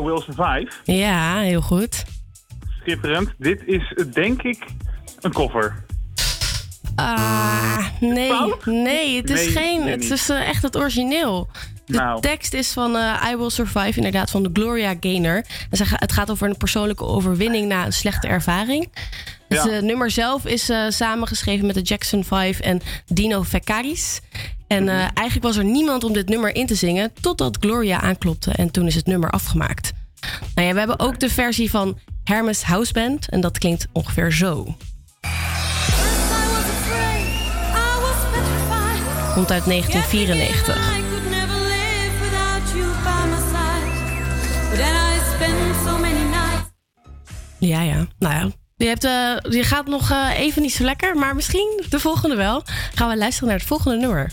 I Will Survive. Ja, heel goed. Schitterend. Dit is denk ik een cover. Ah, nee. Nee, het is Nee, geen. nee, het is eh, echt het origineel. De Nou. tekst is van eh, I Will Survive, inderdaad, van de Gloria Gaynor. En het gaat over een persoonlijke overwinning na een slechte ervaring. Het Ja. eh, nummer zelf is eh, samengeschreven met de Jackson 5 en Dino Fekaris. En eh, eigenlijk was er niemand om dit nummer in te zingen totdat Gloria aanklopte en toen is het nummer afgemaakt. Nou ja, we hebben ook de versie van Hermes Houseband en dat klinkt ongeveer zo. Komt uit 1994. Ja, ja. Nou ja, je, hebt, eh, je gaat nog eh, even niet zo lekker, maar misschien de volgende wel. Gaan we luisteren naar het volgende nummer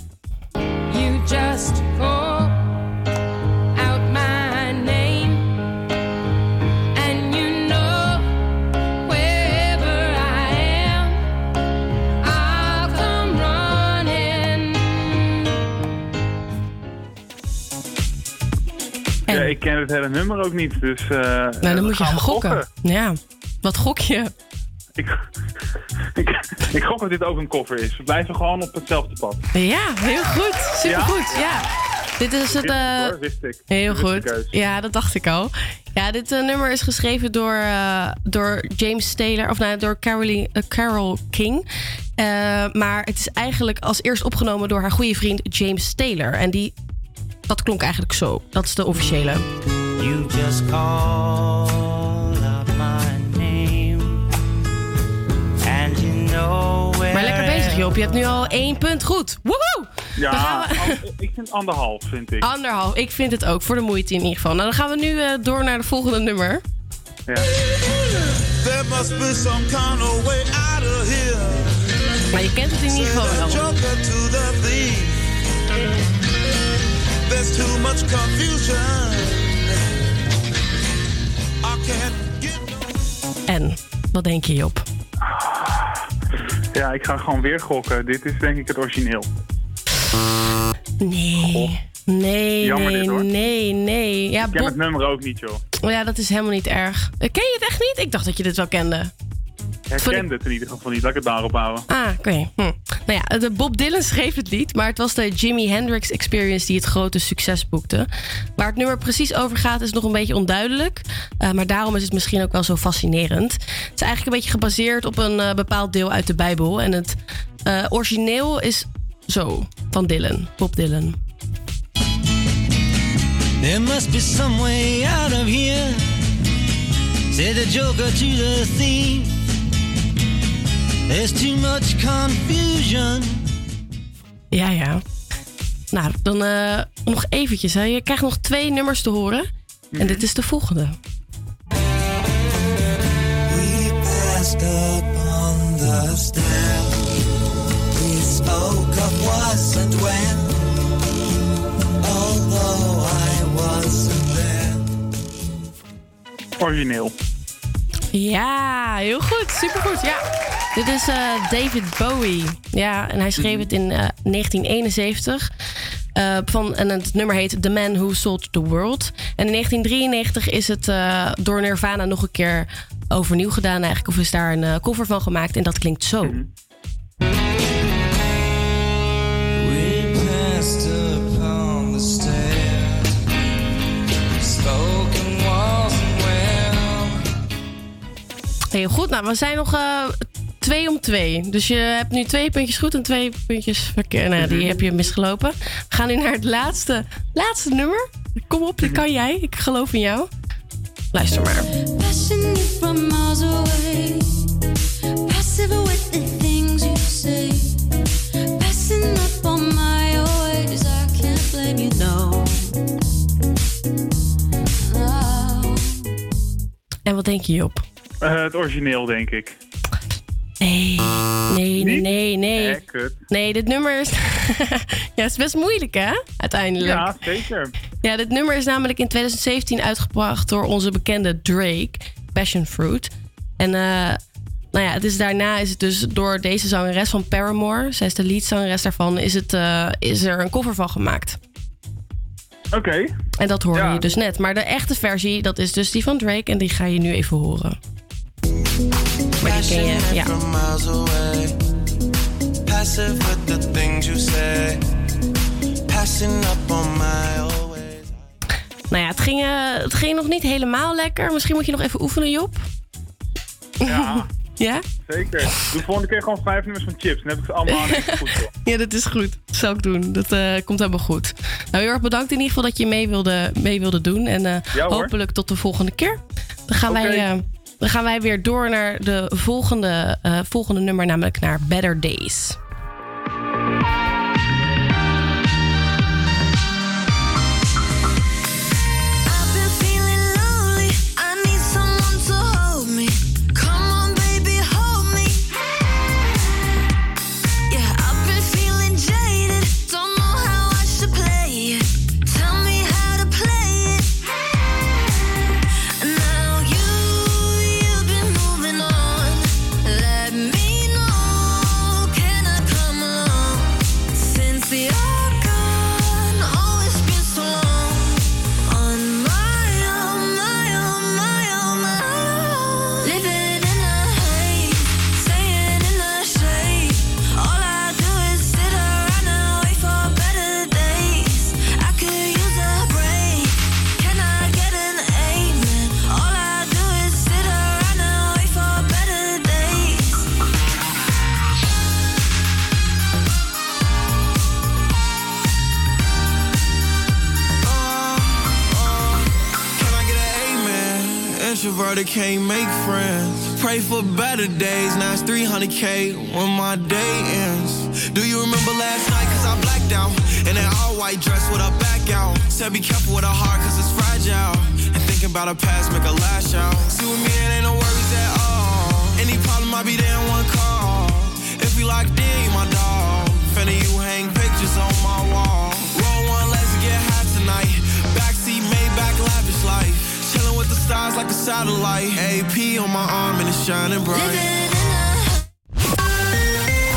ik ken het hele nummer ook niet, dus... eh Nou, dan moet je gaan gokken. Ja. Wat gok je? Ik, ik, ik gok dat dit ook een cover is. We blijven gewoon op hetzelfde pad. Ja, heel goed. Supergoed. Ja. Dit is het. eh, Hoor, wist ik. Heel goed. Ja, dat dacht ik al. Ja, dit eh, nummer is geschreven door, eh, door James Taylor, of nou, door Caroline, Carol King. Eh, maar het is eigenlijk als eerst opgenomen door haar goede vriend James Taylor. En die, dat klonk eigenlijk zo. Dat is de officiële. You just call Je hebt nu al één punt goed. Woehoe! Ja, we- ik vind anderhalf, vind ik. Anderhalf. Ik vind het ook, voor de moeite in ieder geval. Nou, dan gaan we nu eh, door naar de volgende nummer. Ja. There must be some kind of way out of here. Maar je kent het in ieder geval wel. There's too much confusion. I can't get En, wat denk je, Job? Ja, ik ga gewoon weer gokken. Dit is denk ik het origineel. Nee. Nee, Jammer nee, dit, hoor. nee, nee. Ja, Ik ken Bob, het nummer ook niet, joh. oh ja, dat is helemaal niet erg. Eh, Ken je het echt niet? Ik dacht dat je dit wel kende. Ik herkende het in ieder geval niet. Laat ik het daarop houden. Ah, oké. Hm. Nou ja, de Bob Dylan schreef het lied, maar het was de Jimi Hendrix Experience die het grote succes boekte. Waar het nummer precies over gaat is nog een beetje onduidelijk, eh, maar daarom is het misschien ook wel zo fascinerend. Het is eigenlijk een beetje gebaseerd op een eh, bepaald deel uit de Bijbel en het eh, origineel is zo van Dylan, Bob Dylan. There must be some way out of here. Said the joker to the thief. There's too much confusion. Ja, ja. Nou, dan eh, nog eventjes. Hè. Je krijgt nog twee nummers te horen. En dit is de volgende. We passed up on the stair. We spoke of was and when. Although I wasn't there. Origineel. Ja, heel goed. Supergoed. Ja. Dit is eh, David Bowie. Ja, en hij schreef het in eh, 1971. Eh, van, en het nummer heet The Man Who Sold the World. En in 1993 is het eh, door Nirvana nog een keer overnieuw gedaan eigenlijk. Of is daar een eh, cover van gemaakt. En dat klinkt zo. We passed upon the stair. Spoken was and well. Heel goed. Nou, we zijn nog eh, twee om twee. Dus je hebt nu twee puntjes goed en twee puntjes verkeerd. Nou, die heb je misgelopen. We gaan nu naar het laatste, laatste nummer. Kom op, die kan jij. Ik geloof in jou. Luister maar. Passing you from miles away. Passive with the things you say. Passing up on my ways. I can't blame you, no. No. En wat denk je, Job? Eh, het origineel, denk ik. Nee, nee, nee, nee, nee. Nee, dit nummer is... ja, het is best moeilijk, hè? Uiteindelijk. Ja, zeker. Ja, dit nummer is namelijk in 2017 uitgebracht door onze bekende Drake, Passion Fruit. En eh, nou ja, het is daarna is het dus door deze zangeres van Paramore, zij is de leadzangeres daarvan, is, het, eh, is er een cover van gemaakt. Oké. En dat hoorde Ja. je dus net. Maar de echte versie, dat is dus die van Drake en die ga je nu even horen. Maar die ken je, ja. From miles away. Passive with the things you say. Passing up on my always. Nou ja, het ging, eh, het ging nog niet helemaal lekker. Misschien moet je nog even oefenen, Job. Ja, Ja? zeker. Doe volgende keer gewoon vijf nummers van chips. Dan heb ik ze allemaal aan goed. Ja, dat is goed. Dat zal ik doen. Dat eh, komt helemaal goed. Nou, heel erg bedankt in ieder geval dat je mee wilde, mee wilde doen. En eh, Ja, hopelijk tot de volgende keer. Dan gaan, Oké. wij, eh, dan gaan wij weer door naar de volgende, eh, volgende nummer, namelijk naar Better Days. Introverted, can't make friends. Pray for better days, now it's 300k when my day ends. Do you remember last night? Cause I blacked out. In that all white dress with a back out. Said be careful with a heart cause it's fragile. And thinking about a past make a lash out. See with me, it ain't no worries at all. Any problem, I'll be there in one call. If we locked in, you my dog. Stars like a satellite. AP on my arm and it's shining bright.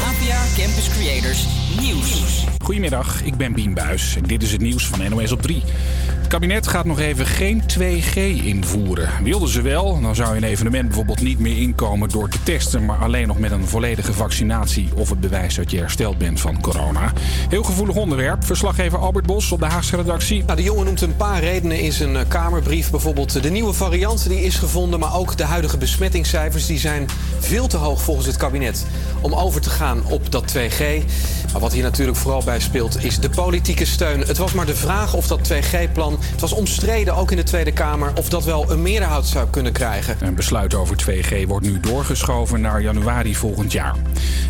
APA Campus Creators Nieuws. Goedemiddag, ik ben Bien Buis en dit is het nieuws van NOS op 3. Kabinet gaat nog even geen 2G invoeren. Wilden ze wel, dan zou een evenement bijvoorbeeld niet meer inkomen door te testen, maar alleen nog met een volledige vaccinatie of het bewijs dat je hersteld bent van corona. Heel gevoelig onderwerp. Verslaggever Albert Bos op de Haagse redactie. Nou, de jongen noemt een paar redenen in zijn eh, Kamerbrief. Bijvoorbeeld de nieuwe variant die is gevonden, maar ook de huidige besmettingscijfers die zijn veel te hoog volgens het kabinet om over te gaan op dat 2G. Maar wat hier natuurlijk vooral bij speelt is de politieke steun. Het was maar de vraag of dat 2G-plan, het was omstreden ook in de Tweede Kamer, of dat wel een meerderheid zou kunnen krijgen. Een besluit over 2G wordt nu doorgeschoven naar januari volgend jaar.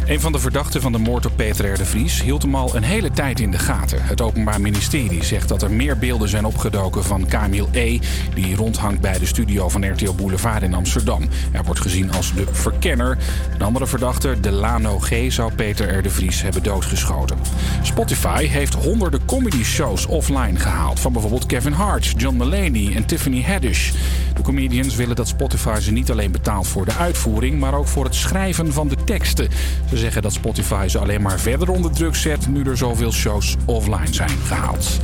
Een van de verdachten van de moord op Peter R. de Vries hield hem al een hele tijd in de gaten. Het Openbaar Ministerie zegt dat er meer beelden zijn opgedoken van Kamil E. die rondhangt bij de studio van RTL Boulevard in Amsterdam. Hij wordt gezien als de verkenner. Een andere verdachte, Delano G., zou Peter R. de Vries hebben doodgeschoten. Spotify heeft honderden comedy shows offline gehaald. Van bijvoorbeeld Hart, John Mulaney en Tiffany Haddish. De comedians willen dat Spotify ze niet alleen betaalt voor de uitvoering, maar ook voor het schrijven van de teksten. Ze zeggen dat Spotify ze alleen maar verder onder druk zet nu er zoveel shows offline zijn gehaald.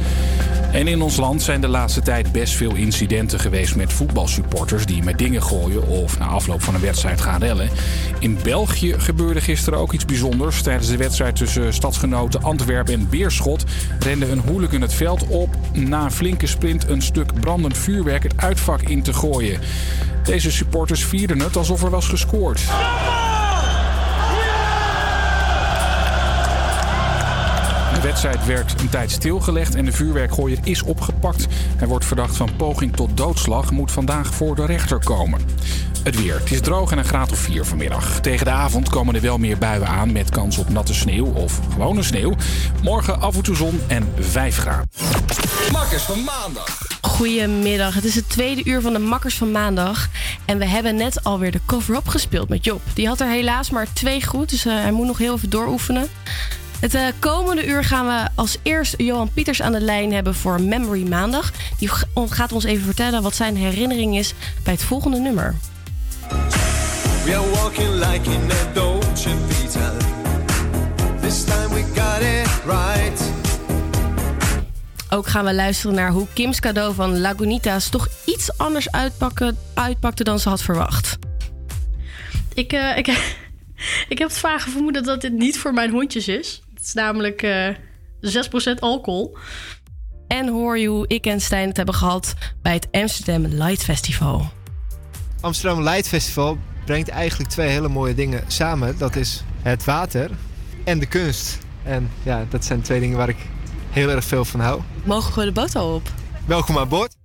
En in ons land zijn de laatste tijd best veel incidenten geweest met voetbalsupporters die met dingen gooien of na afloop van een wedstrijd gaan rellen. In België gebeurde gisteren ook iets bijzonders. Tijdens de wedstrijd tussen stadsgenoten Antwerpen en Beerschot rende een hooligan het veld op na een flinke sprint een stuk brandend vuurwerk het uitvak in te gooien. Deze supporters vierden het alsof er was gescoord. Wedstrijd werd een tijd stilgelegd en de vuurwerkgooier is opgepakt. Hij wordt verdacht van poging tot doodslag, moet vandaag voor de rechter komen. Het weer. Het is droog en een graad of 4 vanmiddag. Tegen de avond komen er wel meer buien aan met kans op natte sneeuw of gewone sneeuw. Morgen af en toe zon en 5 graden. Makkers van maandag. Goedemiddag, het is het tweede uur van de Makkers van maandag. En we hebben net alweer de cover-up gespeeld met Job. Die had er helaas maar twee goed, dus eh, hij moet nog heel even dooroefenen. Het eh, komende uur gaan we als eerst Johan Pieters aan de lijn hebben voor Memory Maandag. Die gaat ons even vertellen wat zijn herinnering is bij het volgende nummer. We are walking like in a Dolce Vita. This time we got it right. Ook gaan we luisteren naar hoe Kim's cadeau van Lagunitas toch iets anders uitpakken, uitpakte dan ze had verwacht. Ik, eh, ik, ik heb het vage vermoeden dat dit niet voor mijn hondjes is. Het is namelijk eh 6% alcohol. En hoor je hoe ik en Stijn het hebben gehad bij het Amsterdam Light Festival. Amsterdam Light Festival brengt eigenlijk twee hele mooie dingen samen. Dat is het water en de kunst. En ja, dat zijn twee dingen waar ik heel erg veel van hou. Mogen we de boot al op? Welkom aan boord.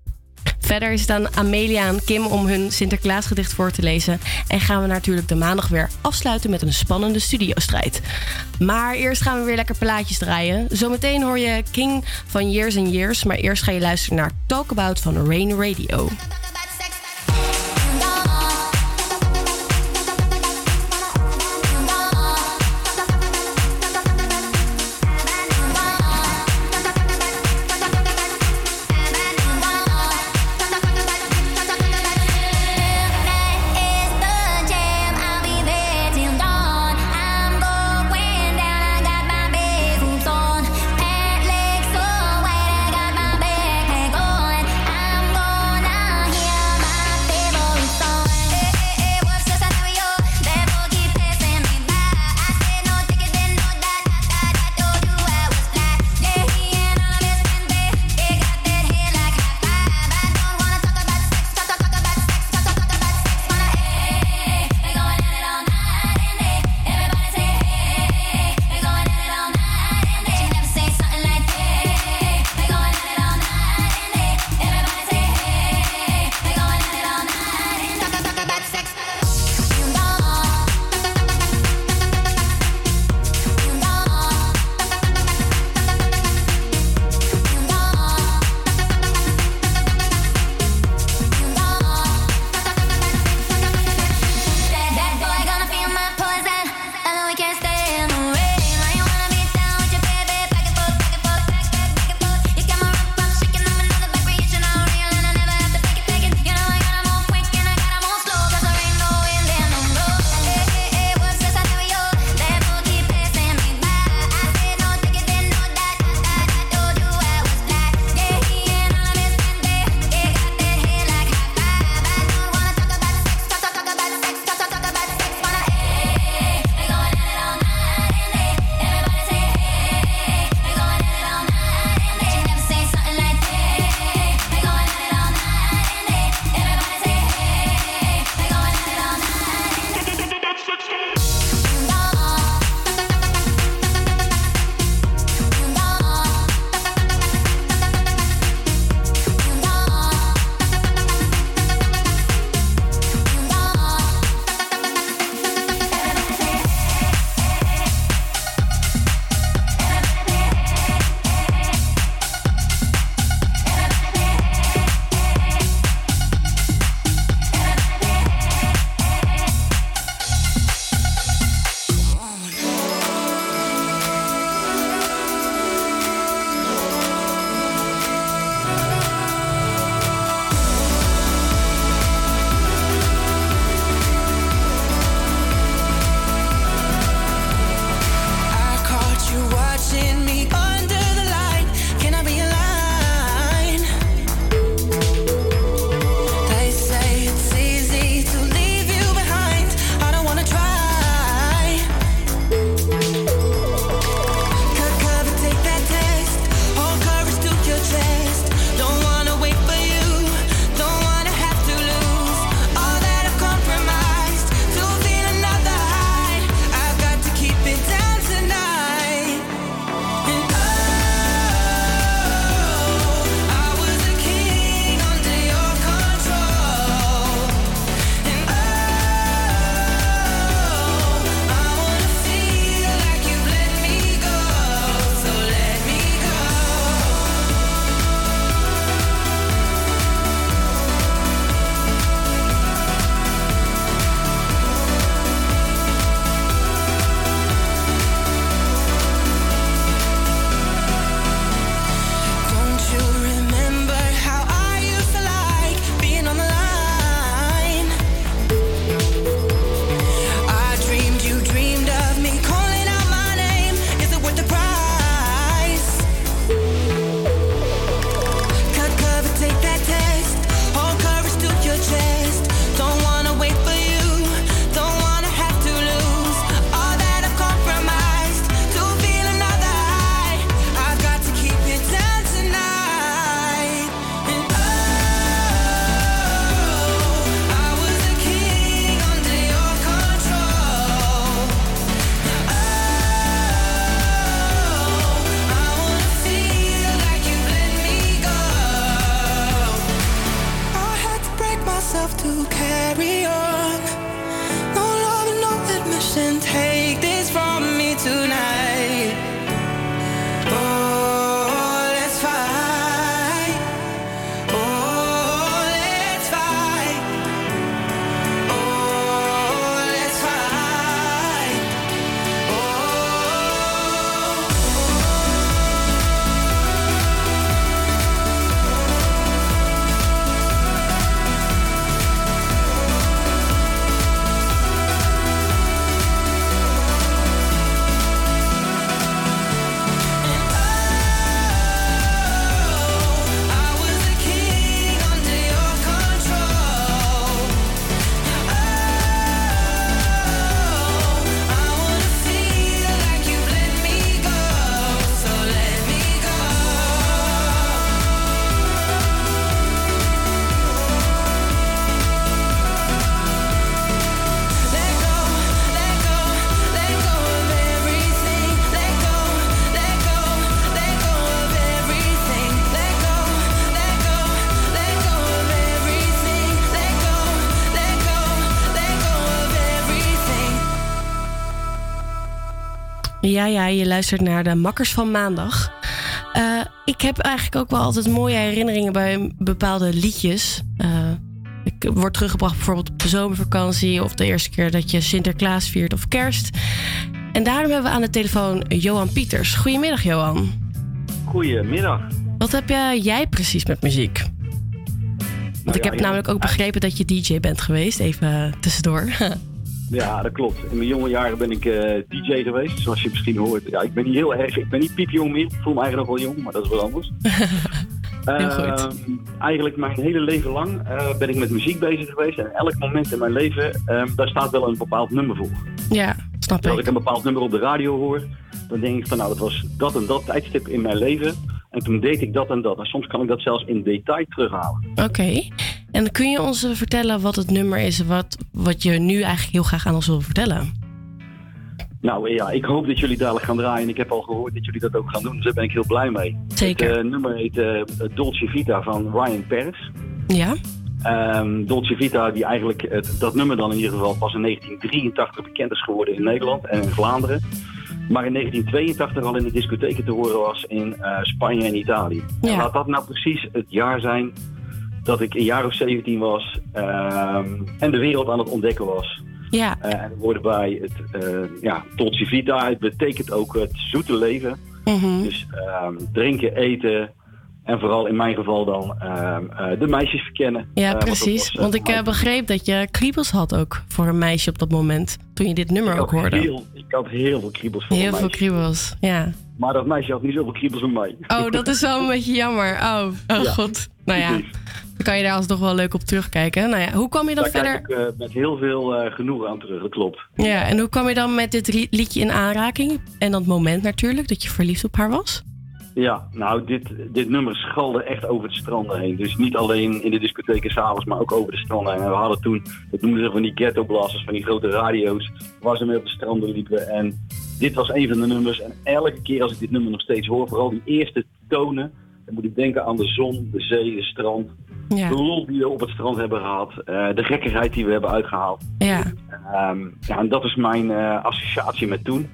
Verder is het aan Amelia en Kim om hun Sinterklaasgedicht voor te lezen. En gaan we natuurlijk de maandag weer afsluiten met een spannende studiostrijd. Maar eerst gaan we weer lekker plaatjes draaien. Zometeen hoor je King van Years and Years. Maar eerst ga je luisteren naar Talk About van Rain Radio. Ja, ja, je luistert naar de Makkers van Maandag. Eh, ik heb eigenlijk ook wel altijd mooie herinneringen bij bepaalde liedjes. Eh, ik word teruggebracht bijvoorbeeld op de zomervakantie... of de eerste keer dat je Sinterklaas viert of kerst. En daarom hebben we aan de telefoon Johan Pieters. Goedemiddag, Johan. Goedemiddag. Wat heb jij- jij precies met muziek? Want ik ja, heb ja. namelijk ook begrepen dat je DJ bent geweest. Even tussendoor. Ja, dat klopt. In mijn jonge jaren ben ik eh, DJ geweest, zoals je misschien hoort. Ja, ik ben niet heel erg, ik ben niet piepjong meer. Ik voel me eigenlijk nog wel jong, maar dat is wat anders. Heel goed. Ehm, eigenlijk mijn hele leven lang eh, ben ik met muziek bezig geweest. En elk moment in mijn leven, ehm, daar staat wel een bepaald nummer voor. ja, snap Als ik. ik een bepaald nummer op de radio hoor, dan denk ik van nou, dat was dat en dat tijdstip in mijn leven. En toen deed ik dat en dat. En soms kan ik dat zelfs in detail terughalen. Oké. En kun je ons eh, vertellen wat het nummer is wat, wat je nu eigenlijk heel graag aan ons wil vertellen? Nou ja, ik hoop dat jullie dadelijk gaan draaien. En ik heb al gehoord dat jullie dat ook gaan doen, dus daar ben ik heel blij mee. Zeker. Het eh, nummer heet eh, Dolce Vita van Ryan Paris. Ja? Ehm, Dolce Vita, die eigenlijk het, dat nummer dan in ieder geval pas in 1983 bekend is geworden in Nederland en in Vlaanderen. Maar in 1982 al in de discotheken te horen was in eh, Spanje en Italië. En laat dat nou precies het jaar zijn dat ik een jaar of 17 was ehm, en de wereld aan het ontdekken was. Ja. Eh, en worden bij het eh, ja, Dolce Vita, het betekent ook het zoete leven. Mhm. Dus ehm, drinken, eten en vooral in mijn geval dan ehm, eh, de meisjes verkennen. Ja, Eh, precies. was, eh, Want ik begreep dat je kriebels had ook voor een meisje op dat moment. Toen je dit nummer ik ook hoorde. Heel, ik had heel veel kriebels voor Heel een veel meisje. kriebels, ja. Maar dat meisje had niet zoveel kriebels voor mij. Oh, dat is wel een beetje jammer. Oh, oh Ja, god. Nou ja, precies. dan kan je daar alsnog wel leuk op terugkijken. Nou ja, hoe kwam je dan Daar verder? kijk ik eh, met heel veel genoegen aan terug, dat klopt. Ja, en hoe kwam je dan met dit liedje in aanraking? En dat moment natuurlijk, dat je verliefd op haar was? Ja, nou, dit, dit nummer schalde echt over de stranden heen. Dus niet alleen in de discotheken s'avonds, maar ook over de stranden heen. En we hadden toen, dat noemden ze van die ghetto blasters, van die grote radio's, waar ze mee op de stranden liepen. En dit was een van de nummers. En elke keer als ik dit nummer nog steeds hoor, vooral die eerste tonen, dan moet ik denken aan de zon, de zee, de strand. Ja. De lol die we op het strand hebben gehad, eh, de gekkigheid die we hebben uitgehaald. Ja. Ehm, ja, en dat is mijn eh, associatie met toen.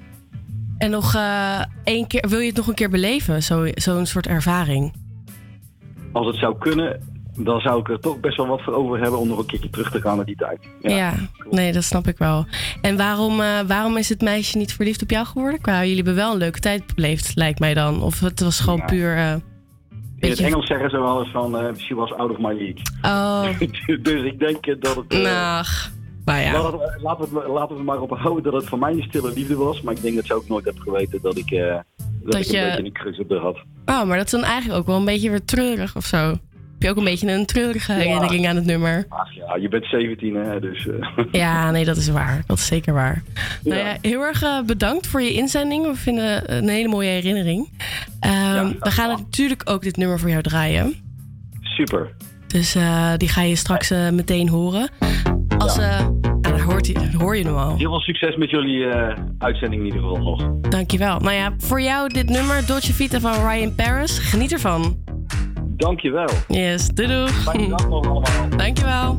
En nog eh, één keer, wil je het nog een keer beleven? Zo- Zo'n soort ervaring? Als het zou kunnen, dan zou ik er toch best wel wat voor over hebben om nog een keertje terug te gaan naar die tijd. Ja, nee, dat snap ik wel. En waarom, eh, waarom is het meisje niet verliefd op jou geworden? Qua, jullie hebben wel een leuke tijd beleefd, lijkt mij dan. Of het was gewoon puur... eh, In het Engels zeggen ze wel eens van, eh, she was out of my league. Oh, dus ik denk dat het... nou, nou ja. laten, we, laten, we, laten maar op houden dat het voor mij een stille liefde was. Maar ik denk dat ze ook nooit heb geweten dat ik, eh, dat Dat ik je- een beetje een crush op haar had. Oh, maar dat is dan eigenlijk ook wel een beetje weer treurig of zo. Heb je ook een beetje een treurige herinnering aan het nummer? Ach ja, je bent 17 hè, dus... eh, Ja, nee, dat is waar. Dat is zeker waar. Nou ja, heel erg eh, bedankt voor je inzending. We vinden het een hele mooie herinnering. Ehm, we gaan natuurlijk ook dit nummer voor jou draaien. Super. Dus die ga je straks meteen horen. Als, eh, nou, dan, hoort hoor je hem al. Heel veel succes met jullie eh, uitzending in ieder geval nog. Dankjewel. Nou ja, voor jou dit nummer, Dolce Vita van Ryan Paris. Geniet ervan. Dankjewel. Yes, doei doei. Fijne dag nog allemaal. Dankjewel.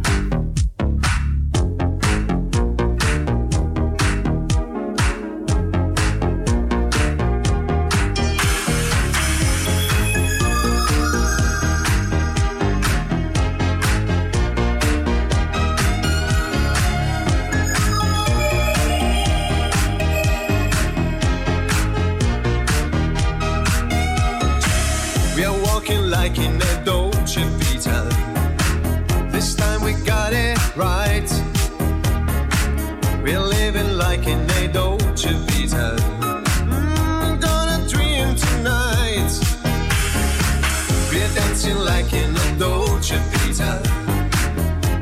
Dolce Vita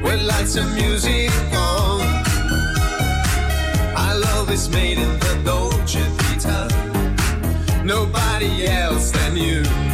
with lights and music on. Our love is made in the Dolce Vita, nobody else than you.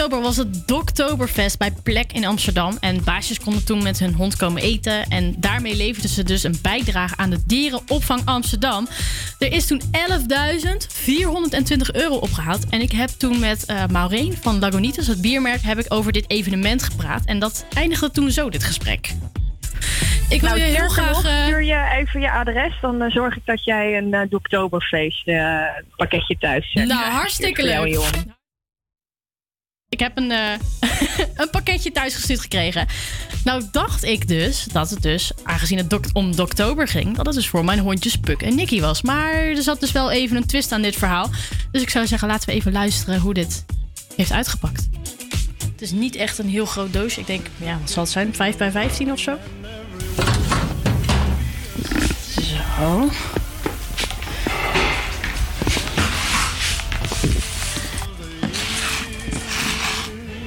Oktober was het Doktoberfest bij Plek in Amsterdam. En baasjes konden toen met hun hond komen eten. En daarmee leverden ze dus een bijdrage aan de Dierenopvang Amsterdam. Er is toen 11.420 euro opgehaald. En ik heb toen met eh Maureen van Lagunitas, het biermerk, heb ik over dit evenement gepraat. En dat eindigde toen zo, dit gesprek. Ik wil nou, je heel graag... nog, eh, Stuur je even je adres, dan eh, zorg ik dat jij een eh Oktoberfeest eh, pakketje thuis zet. Nou, hartstikke leuk. Ik heb een, eh, een pakketje thuis gestuurd gekregen. Nou dacht ik dus dat het dus, aangezien het om oktober ging... dat het dus voor mijn hondjes Puk en Nicky was. Maar er zat dus wel even een twist aan dit verhaal. Dus ik zou zeggen, laten we even luisteren hoe dit heeft uitgepakt. Het is niet echt een heel groot doosje. Ik denk, ja, wat zal het zijn? 5 bij 15 of zo? Zo.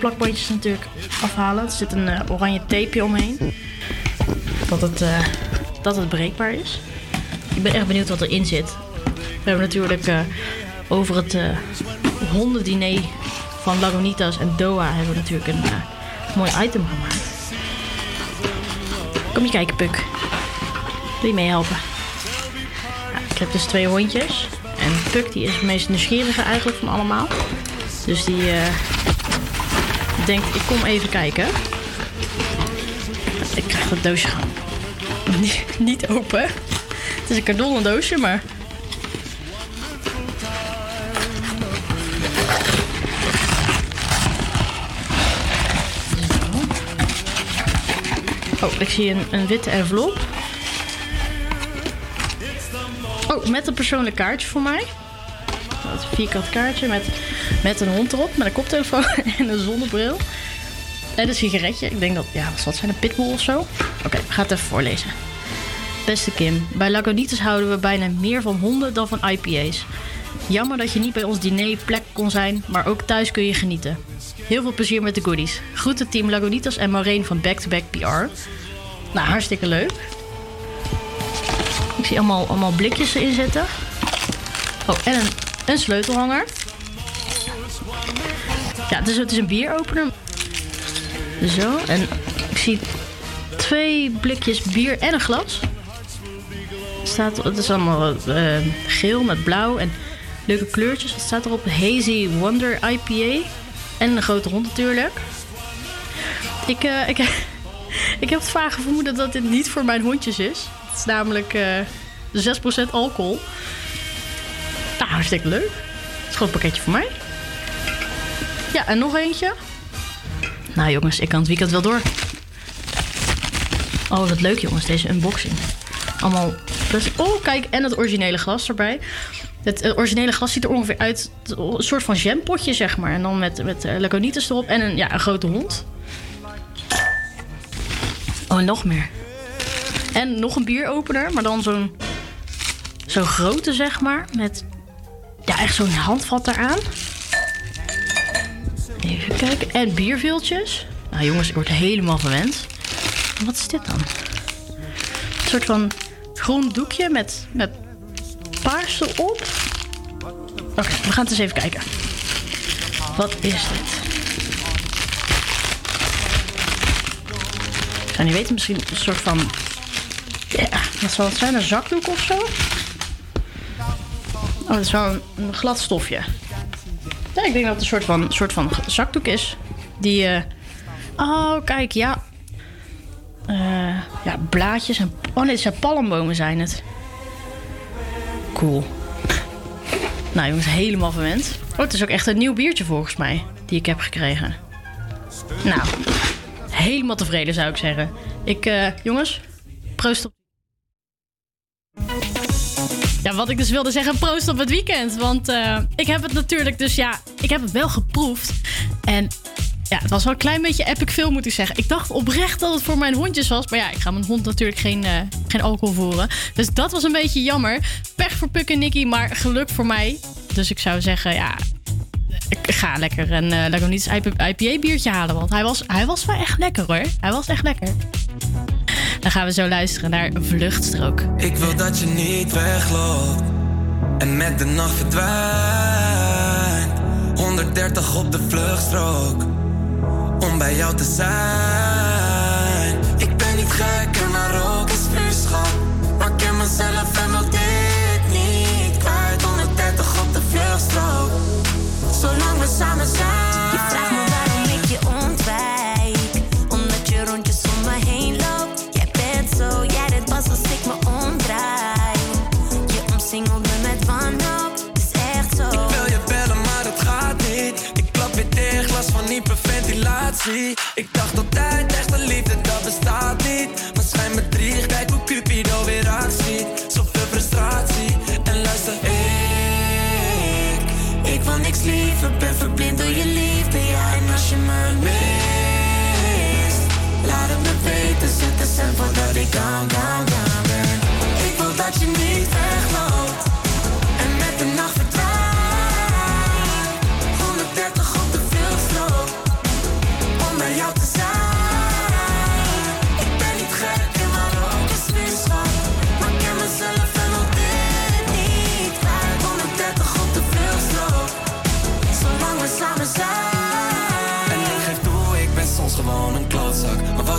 Plakbandjes natuurlijk afhalen. Er zit een eh, oranje tapeje omheen. Dat het, eh, dat het breekbaar is. Ik ben echt benieuwd wat erin zit. We hebben natuurlijk eh, over het hondendiner van Lagunitas en Doha hebben we natuurlijk een mooi item gemaakt. Kom je kijken, Puk. Wil je meehelpen? Ik heb dus twee hondjes. En Puk die is het meest nieuwsgierige eigenlijk van allemaal. Dus die denkt, ik kom even kijken. Ik krijg dat doosje gewoon niet, open. Het is een kardonnen doosje, maar... Oh, ik zie een, witte envelop. Oh, met een persoonlijk kaartje voor mij. Dat is vierkant kaartje met, met een hond erop, met een koptelefoon en een zonnebril. En een sigaretje. Ik denk dat, ja, wat het zijn? Een pitbull of zo? Oké, ik ga het even voorlezen. Beste Kim, bij Lagunitas houden we bijna meer van honden dan van IPA's. Jammer dat je niet bij ons diner plek kon zijn, maar ook thuis kun je genieten. Heel veel plezier met de goodies. Groeten team Lagunitas en Maureen van Back to Back PR. Nou, hartstikke leuk. Ik zie allemaal, allemaal blikjes erin zitten. Oh, en een, een sleutelhanger. Ja, het is, het een bieropener. Zo, en ik zie twee blikjes bier en een glas. Staat, het is allemaal eh, geel met blauw en leuke kleurtjes. Het staat erop Hazy Wonder IPA. En een grote hond natuurlijk. Ik, eh, ik, ik heb het vage vermoeden dat dit niet voor mijn hondjes is. Het is namelijk eh 6% alcohol. Nou, hartstikke leuk. Het is gewoon een pakketje voor mij. Ja, en nog eentje. Nou jongens, ik kan het weekend wel door. Oh, wat leuk jongens, deze unboxing. Allemaal plastic. Oh, kijk, en het originele glas erbij. Het eh, originele glas ziet er ongeveer uit. Een soort van jampotje, zeg maar. En dan met, met uh, laconitis erop en een, ja, een grote hond. Oh, en nog meer. En nog een bieropener, maar dan zo'n... Zo'n grote, zeg maar. Met ja, echt zo'n handvat eraan. Even kijken. En bierviltjes. Nou jongens, ik word helemaal verwend. Wat is dit dan? Een soort van groen doekje met, met paars erop. Oké, we gaan het eens even kijken. Wat is dit? Ik zou niet weten, misschien een soort van... Ja, wat zal het zijn? Een zakdoek of zo? Oh, dat is wel een glad stofje. Ja, ik denk dat het een soort van, soort van zakdoek is. Die. eh Oh, kijk, ja. Eh, ja, blaadjes en. Oh nee, het zijn palmbomen zijn het. Cool. Nou jongens, helemaal verwend. Oh, het is ook echt een nieuw biertje volgens mij. Die ik heb gekregen. Nou, helemaal tevreden zou ik zeggen. Ik, eh, jongens, proost op... Ja, wat ik dus wilde zeggen, proost op het weekend. Want eh, ik heb het natuurlijk, dus ja, ik heb het wel geproefd. En ja, het was wel een klein beetje epic veel, moet ik zeggen. Ik dacht oprecht dat het voor mijn hondjes was. Maar ja, ik ga mijn hond natuurlijk geen, eh, geen alcohol voeren. Dus dat was een beetje jammer. Pech voor Puk en Nicky, maar geluk voor mij. Dus ik zou zeggen, ja, ik ga lekker een eh niet eens IPA-biertje halen. Want hij was, hij was wel echt lekker hoor. Hij was echt lekker. Dan gaan we zo luisteren naar Vluchtstrook. Ik wil dat je niet wegloopt en met de nacht verdwijnt. 130 op de vluchtstrook om bij jou te zijn. Ik dacht altijd, echte liefde, dat bestaat niet. Maar schijn me drie, kijk hoe Cupido weer actie. Zoveel frustratie. En luister, ik, ik wil niks liever. Ben verblind door je liefde, ja. En als je me mist, laat het me weten. Zet de stem voordat ik down, down, down ben. Ik wil dat je niet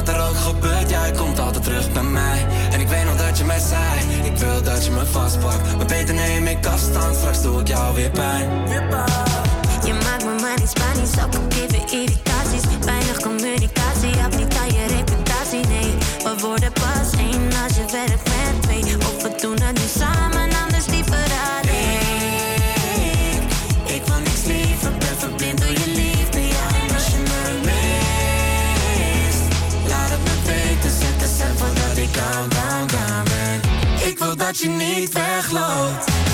wat er ook gebeurt, jij komt altijd terug bij mij En ik weet nog dat je mij zei Ik wil dat je me vastpakt Maar beter neem ik afstand, straks doe ik jou weer pijn Je maakt me maar niet spanisch, ook op even irritaties. Weinig communicatie, heb niet aan je reputatie, nee. We worden pas één als je werkt met twee. Of we doen het nu samen, dat je niet wegloopt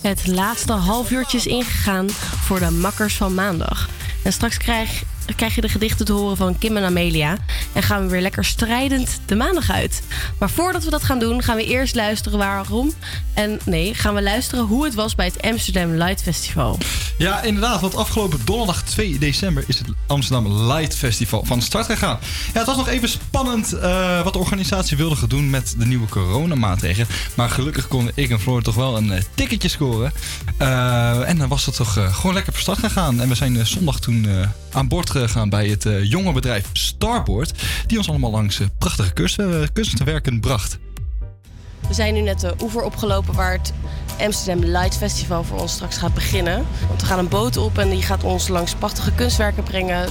Het laatste half uurtje is ingegaan voor de makkers van maandag. En straks krijg, krijg je de gedichten te horen van Kim en Amelia. En gaan we weer lekker strijdend de maandag uit. Maar voordat we dat gaan doen, gaan we eerst luisteren waarom. En nee, gaan we luisteren hoe het was bij het Amsterdam Light Festival. Ja, inderdaad. Want afgelopen donderdag 2 december is het Amsterdam Light Festival van start gegaan. Ja, het was nog even spannend eh, wat de organisatie wilde gaan doen met de nieuwe coronamaatregelen. Maar gelukkig konden ik en Floor toch wel een eh, ticketje scoren. Eh, en dan was het toch gewoon lekker van start gegaan. En we zijn zondag toen aan boord gegaan bij het eh, jonge bedrijf Starboard. Die ons allemaal langs eh, prachtige kunst- kunstwerken bracht. We zijn nu net de oever opgelopen waar het Amsterdam Light Festival voor ons straks gaat beginnen. Want we gaan een boot op en die gaat ons langs prachtige kunstwerken brengen.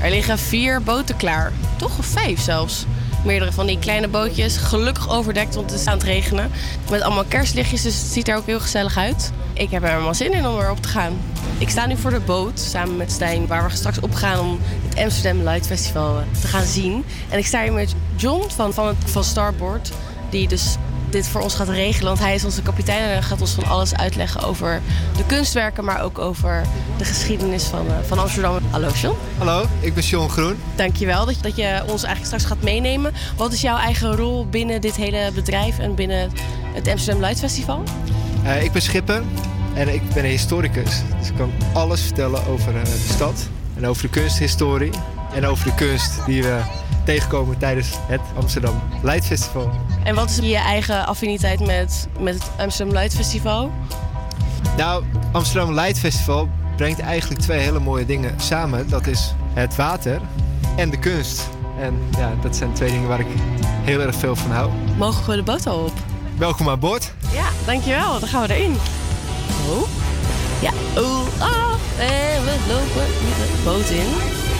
Er liggen vier boten klaar. Toch? Of vijf zelfs. Meerdere van die kleine bootjes. Gelukkig overdekt, want het is aan het regenen. Met allemaal kerstlichtjes, dus het ziet er ook heel gezellig uit. Ik heb er helemaal zin in om erop te gaan. Ik sta nu voor de boot samen met Stijn, waar we straks opgaan om het Amsterdam Light Festival eh, te gaan zien. En ik sta hier met John van, van, van Starboard, die dus dit voor ons gaat regelen. Want hij is onze kapitein en hij gaat ons van alles uitleggen over de kunstwerken, maar ook over de geschiedenis van, eh, van Amsterdam. Hallo John. Hallo, ik ben Sean Groen. Dankjewel dat, dat je ons eigenlijk straks gaat meenemen. Wat is jouw eigen rol binnen dit hele bedrijf en binnen het Amsterdam Light Festival? Eh, ik ben schipper en ik ben een historicus. Dus ik kan alles vertellen over eh, de stad en over de kunsthistorie en over de kunst die we tegenkomen tijdens het Amsterdam Light Festival. En wat is je eigen affiniteit met, met het Amsterdam Light Festival? Nou, Amsterdam Light Festival brengt eigenlijk twee hele mooie dingen samen. Dat is het water en de kunst. En ja, dat zijn twee dingen waar ik heel erg veel van hou. Mogen we de boot al op? Welkom aan boord. Ja, dankjewel. Dan gaan we erin. Oh. Ja. Oh. Ah. En we lopen de boot in.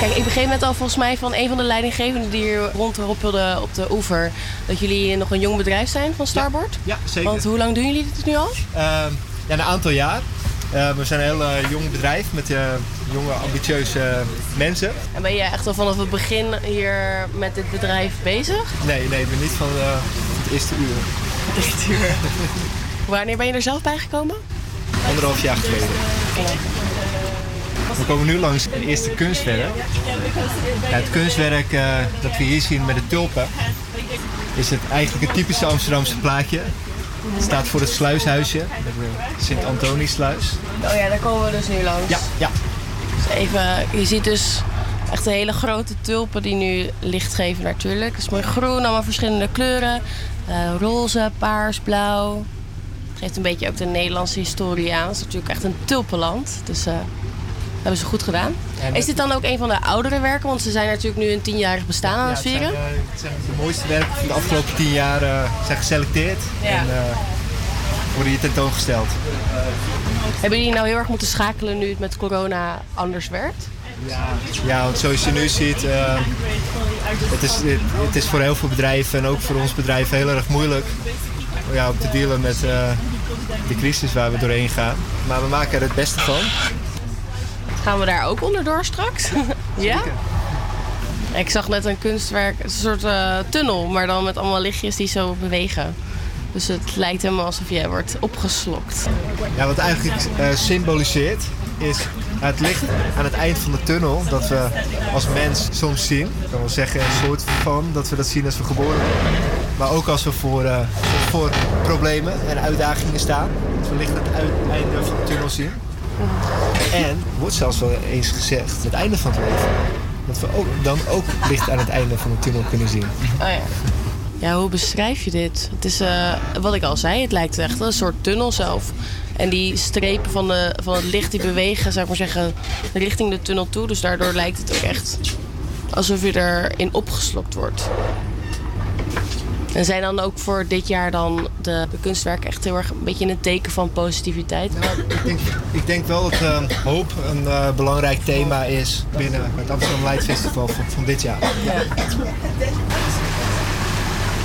Kijk, ik begreep net al volgens mij van een van de leidinggevenden die hier rondhoppelden op de oever. Dat jullie nog een jong bedrijf zijn van Starboard. Ja, zeker. Want hoe lang doen jullie dit nu al? Ehm, ja, een aantal jaar. Eh, we zijn een heel eh, jong bedrijf met eh, jonge, ambitieuze mensen. En ben je echt al vanaf het begin hier met dit bedrijf bezig? Nee, nee, ik ben niet van eh, het eerste uur. Het eerste uur. Wanneer ben je er zelf bij gekomen? Anderhalf jaar geleden. We komen nu langs het eerste kunstwerk. Ja, het kunstwerk eh, dat we hier zien met de tulpen is het eigenlijk het typische Amsterdamse plaatje. Het staat voor het sluishuisje, de Sint-Antoniesluis. Oh ja, daar komen we dus nu langs. Ja, ja. Dus even, je ziet dus echt een hele grote tulpen die nu licht geven natuurlijk. Het is mooi groen, allemaal verschillende kleuren. Eh, roze, paars, blauw. Het geeft een beetje ook de Nederlandse historie aan. Het is natuurlijk echt een tulpenland. Dus eh, dat hebben ze goed gedaan. Is dit dan ook een van de oudere werken? Want ze zijn natuurlijk nu een tienjarig bestaan aan Ja, het het zijn, vieren. eh, het zijn de mooiste werken van de afgelopen tien jaar eh, zijn geselecteerd Ja. en eh, worden hier tentoongesteld. Hebben jullie nou heel erg moeten schakelen nu het met corona anders werkt? Ja, want zoals je nu ziet, het, is, het, het is voor heel veel bedrijven en ook voor ons bedrijf heel erg moeilijk ja, om te dealen met de crisis waar we doorheen gaan. Maar we maken er het beste van. Gaan we daar ook onderdoor straks? ja? Ik zag net een kunstwerk, een soort eh, tunnel, maar dan met allemaal lichtjes die zo bewegen. Dus het lijkt helemaal alsof je wordt opgeslokt. Ja, wat eigenlijk eh, symboliseert is het licht aan het eind van de tunnel dat we als mens soms zien. Ik kan wel zeggen een soort van dat we dat zien als we geboren worden. Maar ook als we voor, eh, voor problemen en uitdagingen staan. Dat we licht aan het einde van de tunnel zien. En wordt zelfs wel eens gezegd, het einde van het leven. Dat we ook, dan ook licht aan het einde van de tunnel kunnen zien. Oh ja. Ja, hoe beschrijf je dit? Het is, eh, wat ik al zei, het lijkt echt een soort tunnel zelf. En die strepen van, van het licht die bewegen, zou ik maar zeggen, richting de tunnel toe. Dus daardoor lijkt het ook echt alsof je erin opgeslokt wordt. En zijn dan ook voor dit jaar dan de, de kunstwerken echt heel erg een beetje het teken van positiviteit? Ik denk, ik denk wel dat eh, hoop een eh, belangrijk thema is binnen het Amsterdam Light Festival van, van dit jaar.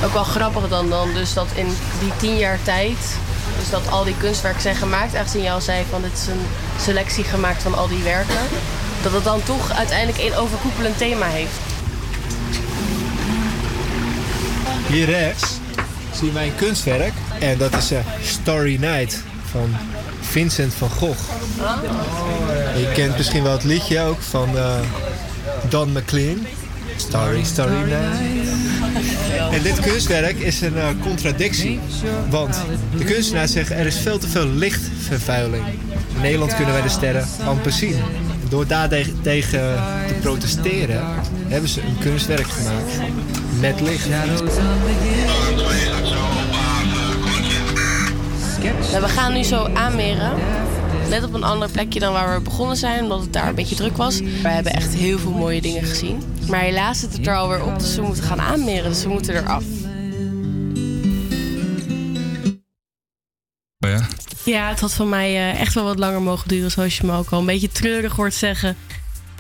Ook wel grappig dan, dan dus dat in die tien jaar tijd, dus dat al die kunstwerken zijn gemaakt, aangezien je al zei van dit is een selectie gemaakt van al die werken, dat het dan toch uiteindelijk één overkoepelend thema heeft. Hier rechts zien wij een kunstwerk. En dat is eh, Starry Night van Vincent van Gogh. En je kent misschien wel het liedje ook van eh, Don McLean. Starry, Starry Night. En dit kunstwerk is een eh, contradictie. Want de kunstenaar zegt er is veel te veel lichtvervuiling. In Nederland kunnen wij de sterren amper zien. En door daar tegen te protesteren hebben ze een kunstwerk gemaakt met licht. Nou, we gaan nu zo aanmeren. Net op een ander plekje dan waar we begonnen zijn, omdat het daar een beetje druk was. We hebben echt heel veel mooie dingen gezien. Maar helaas zit het er alweer op, dus we moeten gaan aanmeren. Dus we moeten eraf. Oh ja? Ja, het had van mij eh, echt wel wat langer mogen duren, zoals je me ook al een beetje treurig hoort zeggen.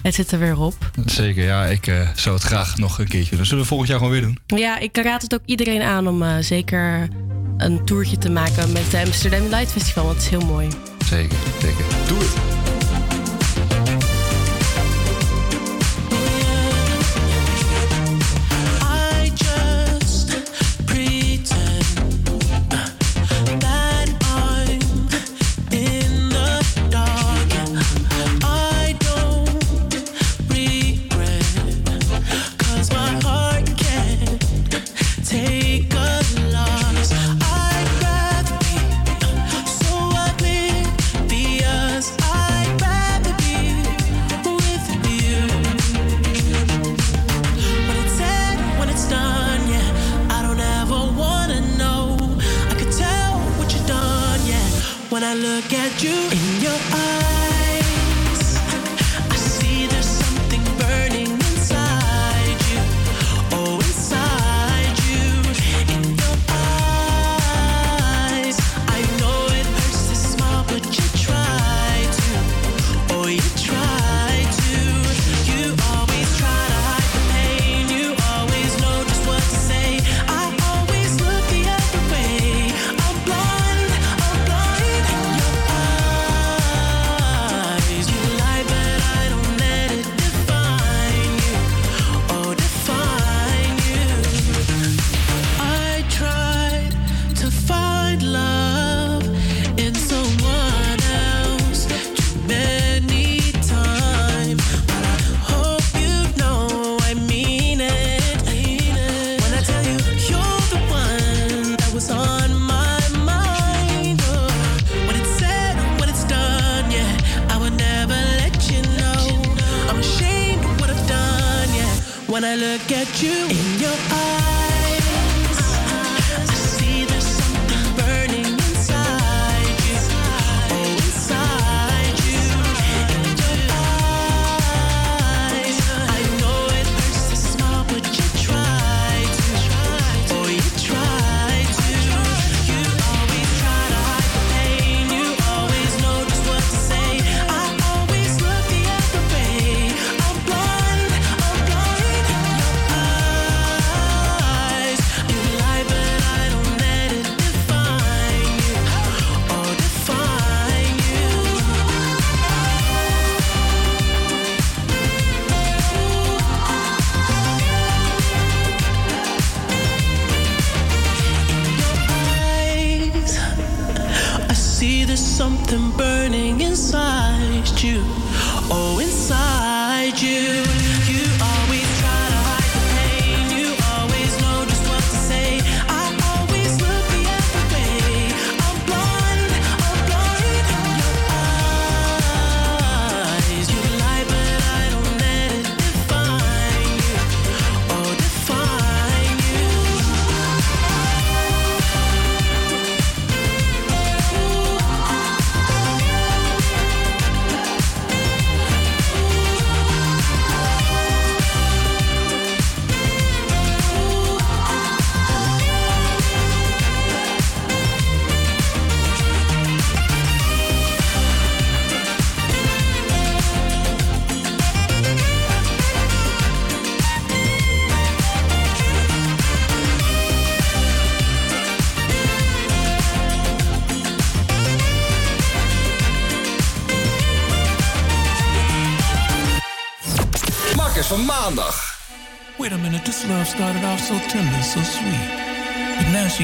Het zit er weer op. Zeker, ja. Ik eh, zou het graag nog een keertje doen. Zullen we volgend jaar gewoon weer doen? Ja, ik raad het ook iedereen aan om eh, zeker een toertje te maken met het Amsterdam Light Festival, want het is heel mooi. Zeker, zeker. Doe het.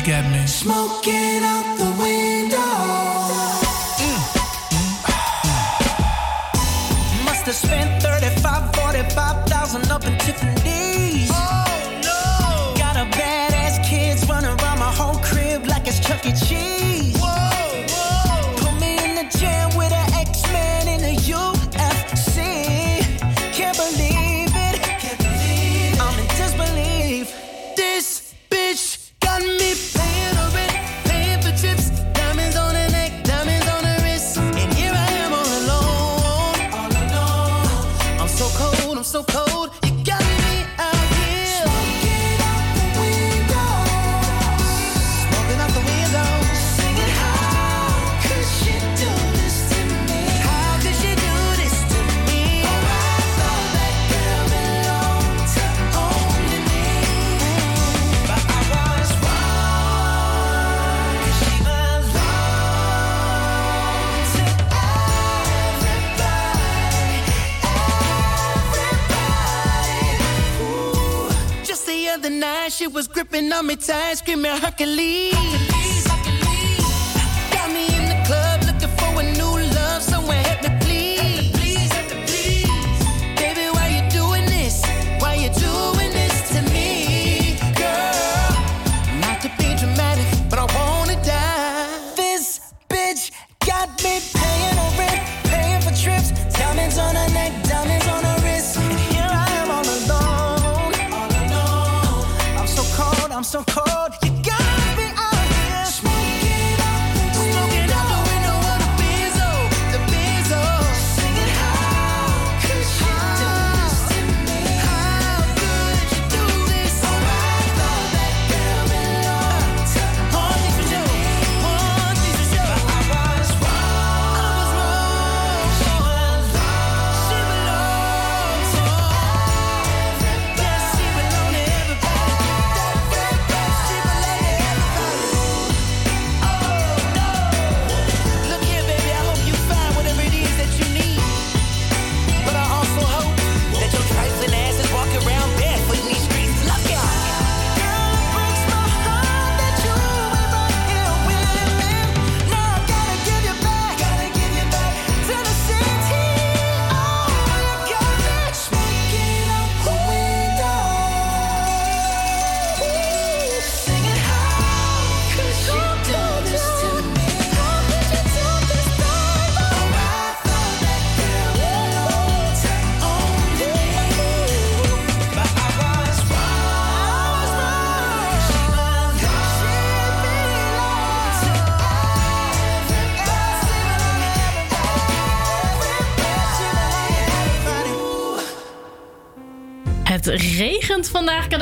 Got me. Smoking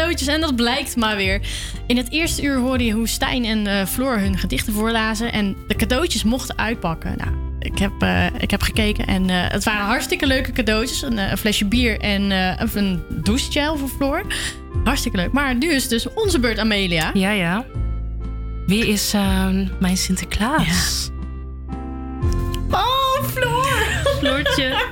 cadeautjes en dat blijkt maar weer. In het eerste uur hoorde je hoe Stijn en eh, Floor hun gedichten voorlazen. En de cadeautjes mochten uitpakken. Nou, ik heb, eh, ik heb gekeken en eh, het waren hartstikke leuke cadeautjes. Een, een flesje bier en een- een douchegel voor Floor. Hartstikke leuk. Maar nu is dus onze beurt, Amelia. Ja, ja. Wie is ehm, mijn Sinterklaas? Oh, Floor! Floortje.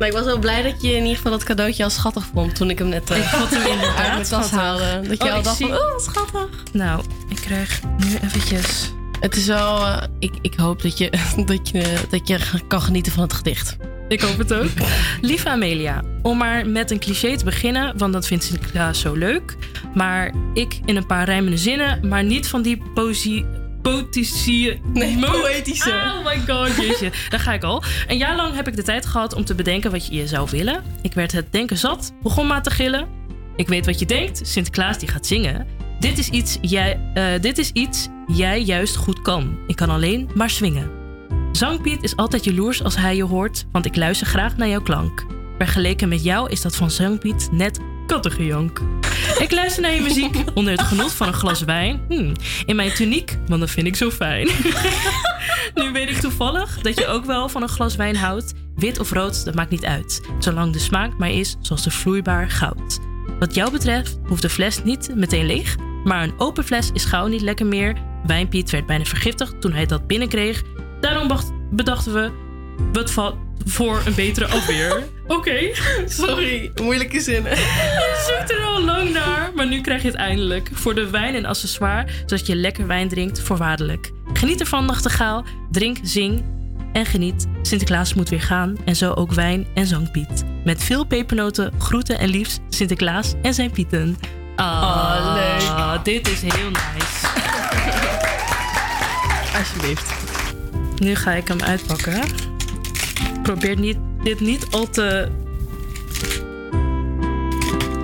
Maar ik was wel blij dat je in ieder geval dat cadeautje al schattig vond toen ik hem net eh, Ik vond hem inderdaad uit mijn tas schattig. haalde. Dat je Oh, al dacht van, oh, schattig. Nou, ik krijg nu eventjes... Het is wel, eh, ik, ik hoop dat je, dat, je, dat je kan genieten van het gedicht. Ik hoop het ook. Lieve Amelia, om maar met een cliché te beginnen, want dat vindt Sinterklaas zo leuk. Maar ik in een paar rijmende zinnen, maar niet van die poëzie. Poëtische. Nee, poëtische. Oh my god, jeetje. Daar ga ik al. Een jaar lang heb ik de tijd gehad om te bedenken wat je je zou willen. Ik werd het denken zat, begon maar te gillen. Ik weet wat je denkt, Sinterklaas die gaat zingen. Dit is iets jij, eh, dit is iets jij juist goed kan. Ik kan alleen maar swingen. Zangpiet is altijd jaloers als hij je hoort, want ik luister graag naar jouw klank. Vergeleken met jou is dat van Zangpiet net kattengejank. Ik luister naar je muziek onder het genot van een glas wijn. Hmm, in mijn tuniek, want dat vind ik zo fijn. nu weet ik toevallig dat je ook wel van een glas wijn houdt. Wit of rood, dat maakt niet uit. Zolang de smaak maar is zoals de vloeibaar goud. Wat jou betreft hoeft de fles niet meteen leeg. Maar een open fles is gauw niet lekker meer. Wijnpiet werd bijna vergiftigd toen hij dat binnenkreeg. Daarom bedachten we... Wat valt voor een betere afweer? Oké. Sorry, moeilijke zinnen. Je zoekt er al lang naar, maar nu krijg je het eindelijk. Voor de wijn en accessoire, zodat je lekker wijn drinkt, voorwaardelijk. Geniet ervan, nachtegaal. Drink, zing en geniet. Sinterklaas moet weer gaan en zo ook wijn en zangpiet. Met veel pepernoten, groeten en liefst Sinterklaas en zijn pieten. Ah, Oh, leuk. Dit is heel nice. Alsjeblieft. Nu ga ik hem uitpakken. Probeer niet, dit niet al te,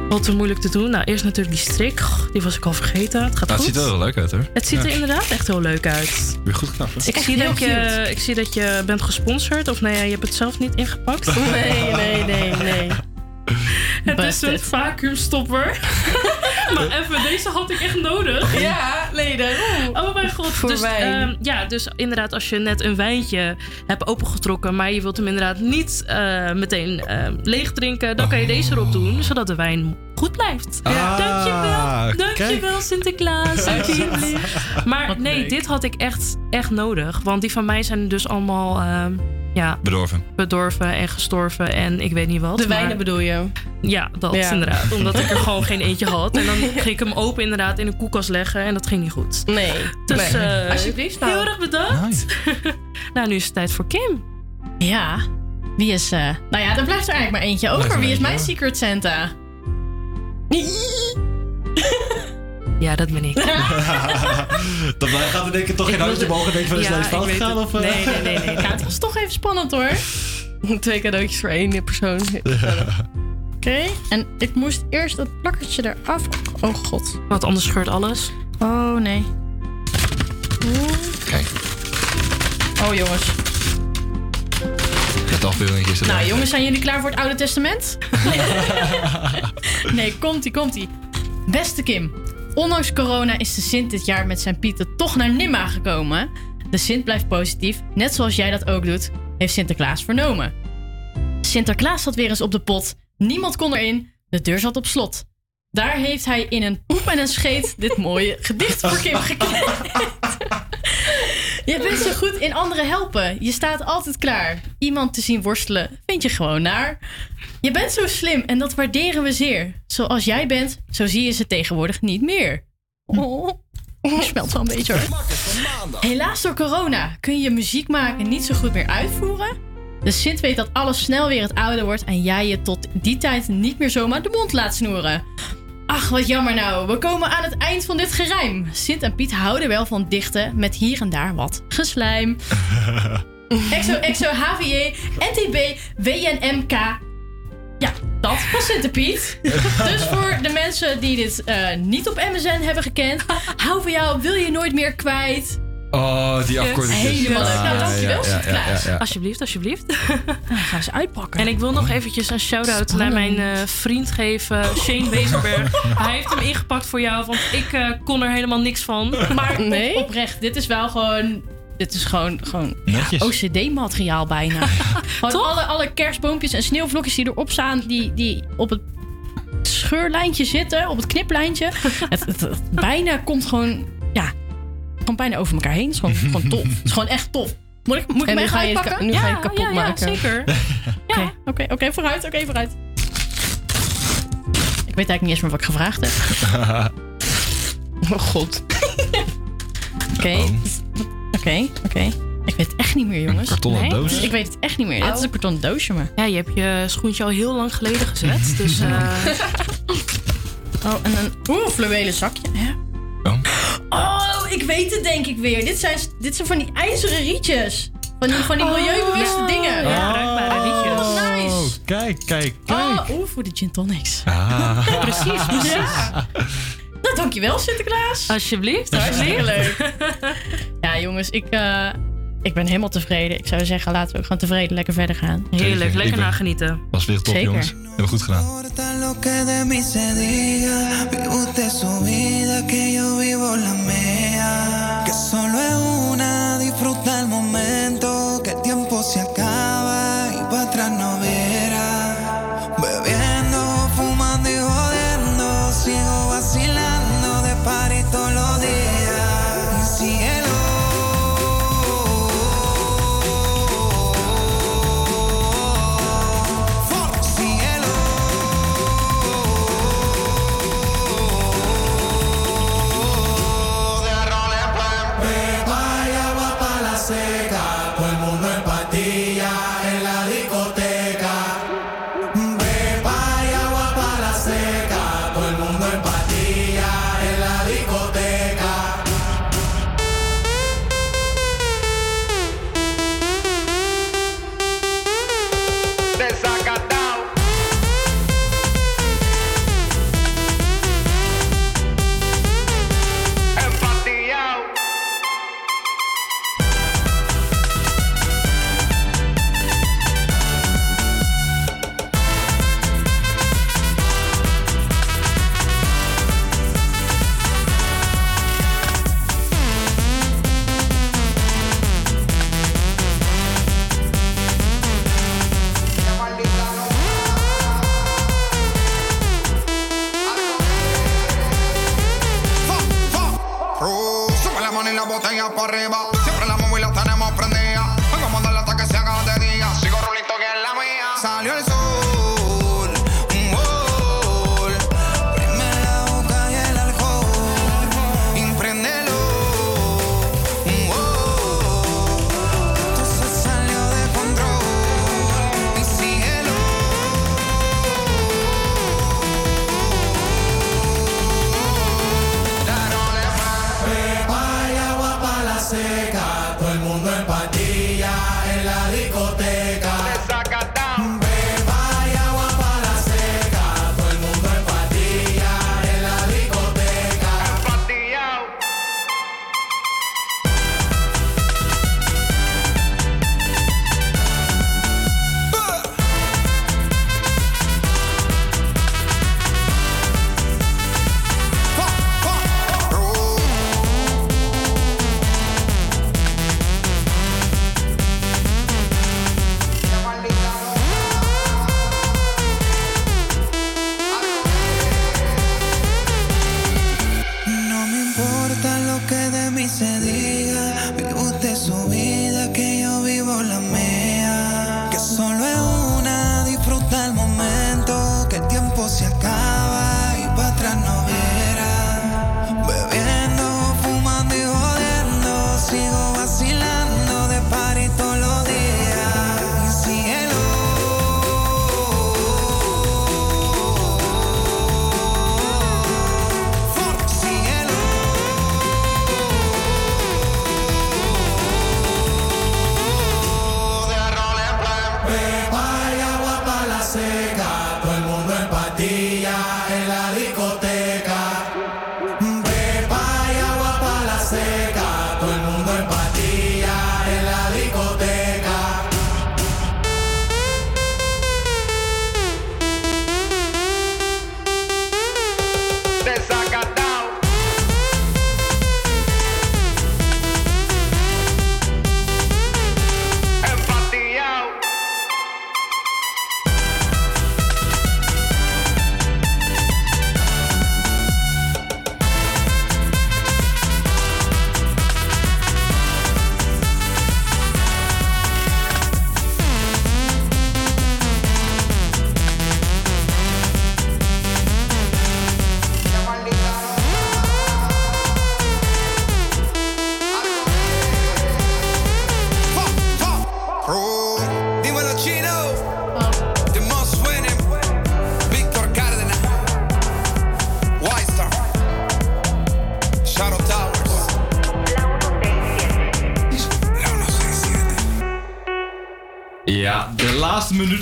al te moeilijk te doen. Nou, eerst natuurlijk die strik. Die was ik al vergeten. Het gaat Nou, het goed. ziet er wel leuk uit hoor. Het ziet er Ja. inderdaad echt heel leuk uit. Weer goed knap. hè? Ik zie, dat je, ik zie dat je bent gesponsord. Of nee, je hebt het zelf niet ingepakt. Nee, nee, nee, nee. Het is een vacuümstopper. maar even, deze had ik echt nodig. Ja, nee, daarom. Oh mijn god. Voor dus, wijn. ehm, ja, dus inderdaad, als je net een wijntje hebt opengetrokken, maar je wilt hem inderdaad niet eh, meteen ehm, leeg drinken, dan kan je deze erop doen, zodat de wijn goed blijft. Ah, dankjewel, dankjewel kijk. Sinterklaas. alsjeblieft. Maar nee, dit had ik echt, echt nodig. Want die van mij zijn dus allemaal ehm, ja, Bedorven. bedorven en gestorven en ik weet niet wat. De maar- wijnen bedoel je? ja, dat Ja. inderdaad. Omdat ik er gewoon geen eentje had. En dan ging ik hem open inderdaad in een koelkast leggen. En dat ging niet goed. Nee. Dus nee. eh, Alsjeblieft. nou. heel erg bedankt. nou, nu is het tijd voor Kim. Ja. Wie is... eh, nou ja, er blijft er eigenlijk maar eentje over. er Wie is mijn. Secret Santa? Ja, dat ben ik. Dan gaat er denk ik toch geen handje omhoog en denken van is Ja, fout gegaan? Of, eh? Nee, nee, nee, nee. Het was toch even spannend hoor. Twee cadeautjes voor één persoon. Oké, en ik moest eerst het plakkertje eraf. Oh god. Want anders scheurt alles. Oh nee. Kijk, Oh jongens. Het afbeelding is. Nou jongens, zijn jullie klaar voor het Oude Testament? nee, komt-ie, komt-ie. Beste Kim, ondanks corona is de Sint dit jaar met zijn pieten toch naar Nimma gekomen. De Sint blijft positief, net zoals jij dat ook doet, heeft Sinterklaas vernomen. Sinterklaas zat weer eens op de pot, niemand kon erin, de deur zat op slot. Daar heeft hij in een poep en een scheet dit mooie gedicht voor Kim gekleed. Je bent zo goed in anderen helpen. Je staat altijd klaar. Iemand te zien worstelen vind je gewoon naar. Je bent zo slim en dat waarderen we zeer. Zoals jij bent, zo zie je ze tegenwoordig niet meer. Oh, oh smelt wel een beetje hoor. Helaas door corona kun je je muziek maken niet zo goed meer uitvoeren. De Sint weet dat alles snel weer het oude wordt en jij je tot die tijd niet meer zomaar de mond laat snoeren. Ach, wat jammer nou. We komen aan het eind van dit gerijm. Sint en Piet houden wel van dichten met hier en daar wat geslijm. Exo, exo, HVJ, NTB, WNMK. Ja, dat was Sint en Piet. dus voor de mensen die dit eh, niet op MSN hebben gekend. Hou van jou, wil je nooit meer kwijt. Oh, die afkorting. Helemaal leuk. Nou, dankjewel, Sinterklaas. Alsjeblieft, alsjeblieft. Nou, gaan ze uitpakken. En ik wil nog eventjes een shout-out naar mijn eh, vriend geven, Shane Wezenberg. Hij heeft hem ingepakt voor jou, want ik eh, kon er helemaal niks van. Maar Nee? op- oprecht, dit is wel gewoon... Dit is gewoon, gewoon Netjes. OCD-materiaal bijna. alle, alle kerstboompjes en sneeuwvlokjes die erop staan... die, die op het scheurlijntje zitten, op het kniplijntje. het, het, het bijna komt gewoon... Ja, gewoon bijna over elkaar heen. Het is gewoon, gewoon tof. Het is gewoon echt tof. Moet ik, moet ik En hem nu echt ga je het uitpakken? ka- nu ga je het kapot ja, maken. Ja, zeker. Oké, oké, oké, vooruit, oké, vooruit. Ik weet eigenlijk niet eens meer wat ik gevraagd heb. Oh god. Oké, Oh. oké, oké. Ik weet het echt niet meer, jongens. kartonnen Nee? doos? Ik weet het echt niet meer. Dit is een kartonnen doosje, maar... Ja, je hebt je schoentje al heel lang geleden gezet. Dus eh, Oh, en een... Oeh, fluwelen zakje. Ja. Oh. Oh, ik weet het denk ik weer. Dit zijn, dit zijn van die ijzeren rietjes. Van die, van die milieubewuste dingen. ja, bruikbare rietjes. Oh, nice. Oh, kijk, kijk, kijk. Oh, oeh, voor de gin tonics. Ah. precies, precies. Nou, dankjewel Sinterklaas. Alsjeblieft, Hartstikke alsjeblieft. leuk. ja, jongens, ik, eh, ik ben helemaal tevreden. Ik zou zeggen, laten we ook gewoon tevreden lekker verder gaan. Heerlijk, lekker naar genieten. Was weer top, Zeker. jongens. Hebben we goed gedaan. importa lo que de mí se diga. Vive usted su vida, que yo vivo la mía.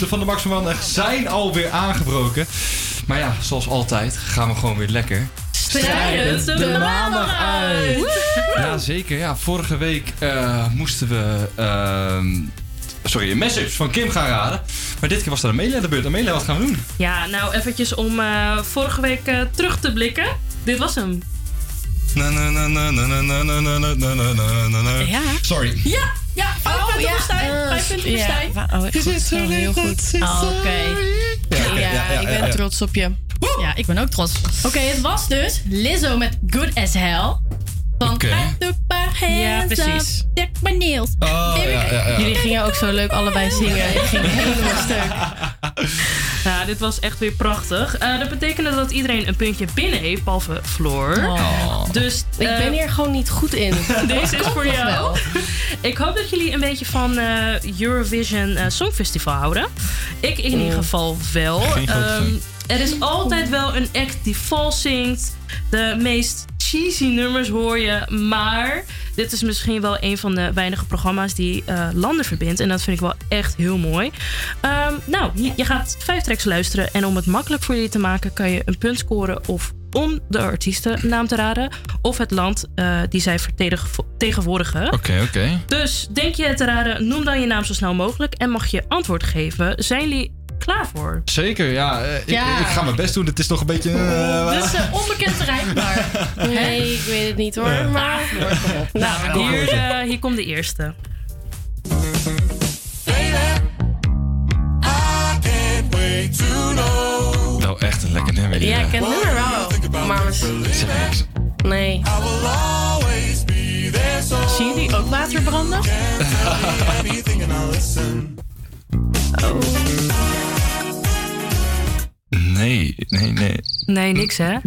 van de Max Maandag zijn alweer aangebroken. Maar ja, zoals altijd gaan we gewoon weer lekker. Strijden de maandag uit! Ja, zeker. Ja, vorige week uh, moesten we... Sorry, een message van Kim gaan raden. Maar dit keer was er Amelia de beurt. Amelia, wat gaan we doen? Ja, nou eventjes om vorige week terug te blikken. Dit was hem. Ja. Sorry. Ja ja, vijf Oh, punten goed, zo, heel goed. Oh, Oké. Ja, Ja, ja, ja, ik ben ja. trots op je. Ja, ik ben ook trots. Oké, het was dus Lizzo met Good As Hell. Van hands Ja, precies. check my nails. Oh, ja, ja, ja. Jullie gingen ook zo leuk allebei zingen. Ik ging helemaal stuk. Ja, dit was echt weer prachtig. Eh, dat betekende dat iedereen een puntje binnen heeft, behalve Floor. Oh. Dus Ik eh, ben hier gewoon niet goed in. Deze is voor jou. Ik hoop dat jullie een beetje van eh, Eurovision eh, Songfestival houden. Ik in ieder Mm. geval wel. Ehm, fan. er is altijd wel een act die vals zingt. De meest cheesy nummers hoor je. Maar dit is misschien wel een van de weinige programma's die eh, landen verbindt. En dat vind ik wel echt heel mooi. Ehm, nou, je, je gaat vijf tracks luisteren. En om het makkelijk voor jullie te maken, kan je een punt scoren of om de artiestennaam te raden. Of het land eh, die zij vertegenwoordigen. Oké, oké. Dus denk je het te raden, noem dan je naam zo snel mogelijk. En mag je antwoord geven. Zijn jullie klaar voor? Zeker, ja. eh, ik, Ja. ik ga mijn best doen. Het is nog een beetje... eh, Dit is een onbekend terrein, maar... Nee, ik weet het niet hoor. Ja. Maar Nou, hier, eh, hier komt de eerste. Wel echt een lekker nummer. die, ja, ik ken het nummer wel. Maar Zeg niks. nee. Zien jullie ook water branden? Nee, nee, nee. Nee, niks hè?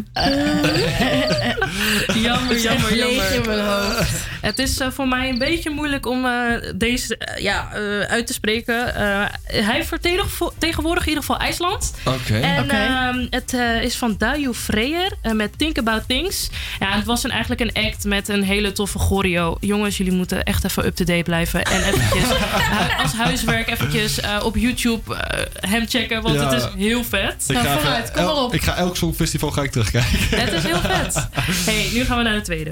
jammer, jammer, leeg jammer. in mijn hoofd. Het is eh, voor mij een beetje moeilijk om eh, deze eh, ja, eh, uit te spreken. Eh, hij vertegenwo- tegenwoordig in ieder geval IJsland. Oké. En Oké. ehm, het eh, is van Dayu Freyer met Think About Things. Ja, het was een, eigenlijk een act met een hele toffe choreo. Jongens, jullie moeten echt even up-to-date blijven. En eventjes als huiswerk eventjes eh, op YouTube hem checken. Want Ja. het is heel vet. Ik ga, even el- ik ga elk songfestival ga ik terugkijken. Het is heel vet. hey, nu gaan we naar de tweede.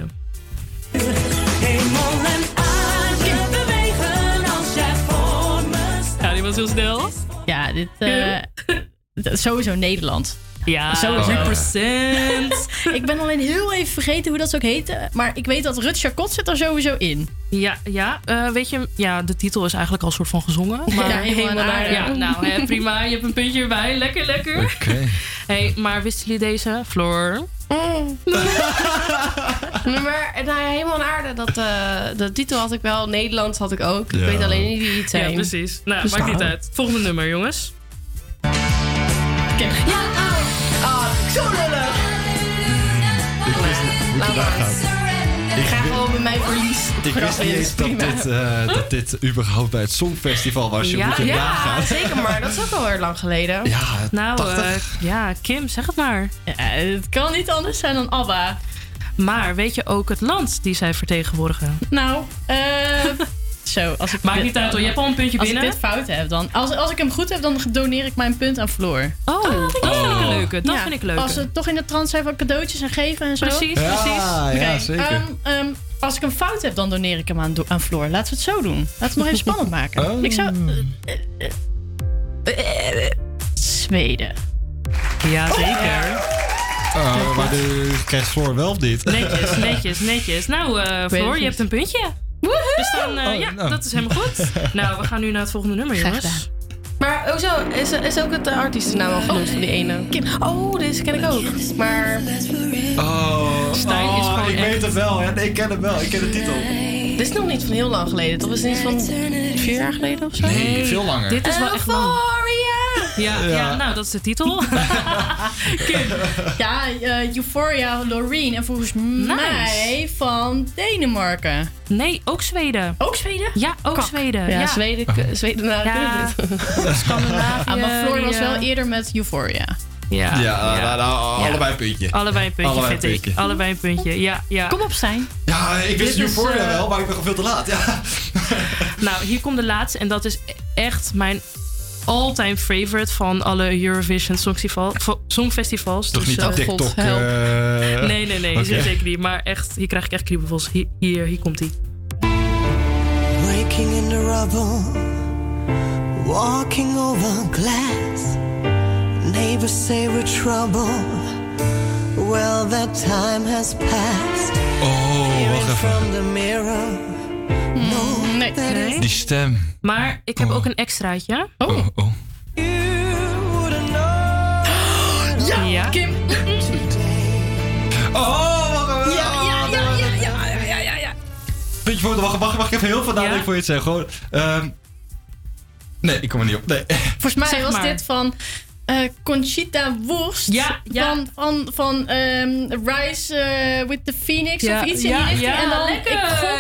Was heel snel. Ja, dit... d- sowieso Nederland. Ja, sowieso. represent. ik ben alleen heel even vergeten hoe dat ook heette. Maar ik weet dat Rutger Kot zit er sowieso in. Ja, ja eh, weet je, ja, de titel is eigenlijk al een soort van gezongen. Maar Ja, helemaal naar- Ja, nou, hè, prima. Je hebt een puntje erbij. Lekker, lekker. Oké. Hey, maar wisten jullie deze? Floor? maar nou ja, helemaal aan aarde. Dat, eh, de titel had ik wel. Nederlands had ik ook. Ik Ja. weet alleen niet wie het zijn. Ja, precies. Nou, maakt niet nou. uit. Volgende nummer, jongens. Ja, oh, zo lullig. Ik wist niet hoe het. Ik ga gewoon met mijn verlies. Ik wist niet eens dat dit, eh, dat dit überhaupt bij het Songfestival was. Je ja, moet je ja nagaan. zeker, maar dat is ook al weer lang geleden. Ja, Nou, 80. eh, ja, Kim, zeg het maar. het kan niet anders zijn dan ABBA. Maar weet je ook het land die zij vertegenwoordigen? Nou, eh... Zo, als ik Maakt dit- niet uit hoor, je hebt al een puntje als binnen. ik dit fout heb, dan... Als, als ik hem goed heb, dan doneer ik mijn punt aan Floor. Oh, dat vind ik een leuke. Dat Ja, vind ik leuk. Als we toch in de trant zijn van cadeautjes en geven en zo. Precies, Ja, precies. ja, Oké, zeker. ehm, ehm, als ik een fout heb, dan doneer ik hem aan, aan Floor. Laten we het zo doen. Laten we het nog even spannend maken. Oh. Ik zou... eh, eh, eh, Zweden. Ja, zeker. Oh, maar de krijgt Floor wel of niet? Netjes, netjes, netjes. Nou, eh Floor, je hebt een puntje. Dus dan, eh, Oh, ja, nou. dat is helemaal goed. Nou, we gaan nu naar het volgende nummer, Graag jongens. Maar hoezo? Is, is ook het uh, artiestennaam al genoemd van die ene? Oh, deze ken ik ook. Maar Oh, Stijn is oh, gewoon ik echt- weet het wel. Hè? Nee, ik ken hem wel. Ik ken de titel. dit is nog niet van heel lang geleden. Dat was niet van vier jaar geleden of zo? Nee, veel langer. Dit is wel echt lang. Ja, ja. Ja. nou, dat is de titel. Ja, eh, Euphoria, Loreen. En volgens mij van Denemarken. Nee, ook Zweden. Ook Zweden? Ja, ook Zweden. Ja, Ja, Zweden, Zweden nou, Ja. Scandinavië. Ah, maar Floor was wel eh, eerder met Euphoria. Ja, Ja, nou, nou, allebei een puntje. Allebei een puntje, Allebei vind een ik. puntje. Allebei een puntje, ja. ja. Kom op, Stijn. Ja, ik wist Dit is, Euphoria eh, wel, maar ik ben gewoon veel te laat. Ja. Nou, hier komt de laatste. En dat is echt mijn all-time favorite van alle Eurovision Songfestival, Songfestivals. Toch Dus, niet eh, die TikTok... eh, Nee, nee, nee. oké. Zeker niet. Maar echt, hier krijg ik echt kriebels. Hier, hier, hier komt hij. Breaking in the rubble, walking over glass. Neighbors say we're trouble. Well, that time has passed. Oh, wacht even. Nee, is Die stem. Maar ik heb ook een extraatje. Oh, oh. Ja, ja. Kim. Oh, wacht even. Ja, ja, ja, ja, ja, ja, ja, ja. Puntje voor, wacht, wacht, wacht, ik even heel veel nadenken voor je het zeggen. Gewoon, ehm, nee, ik kom er niet op. Nee. Volgens mij Zeg was maar. dit van eh, Conchita Wurst. Ja, ja. Van, van, van ehm, Rise eh, with the Phoenix Ja, of iets in ja, die richting. ja, en dan, lekker. ik gok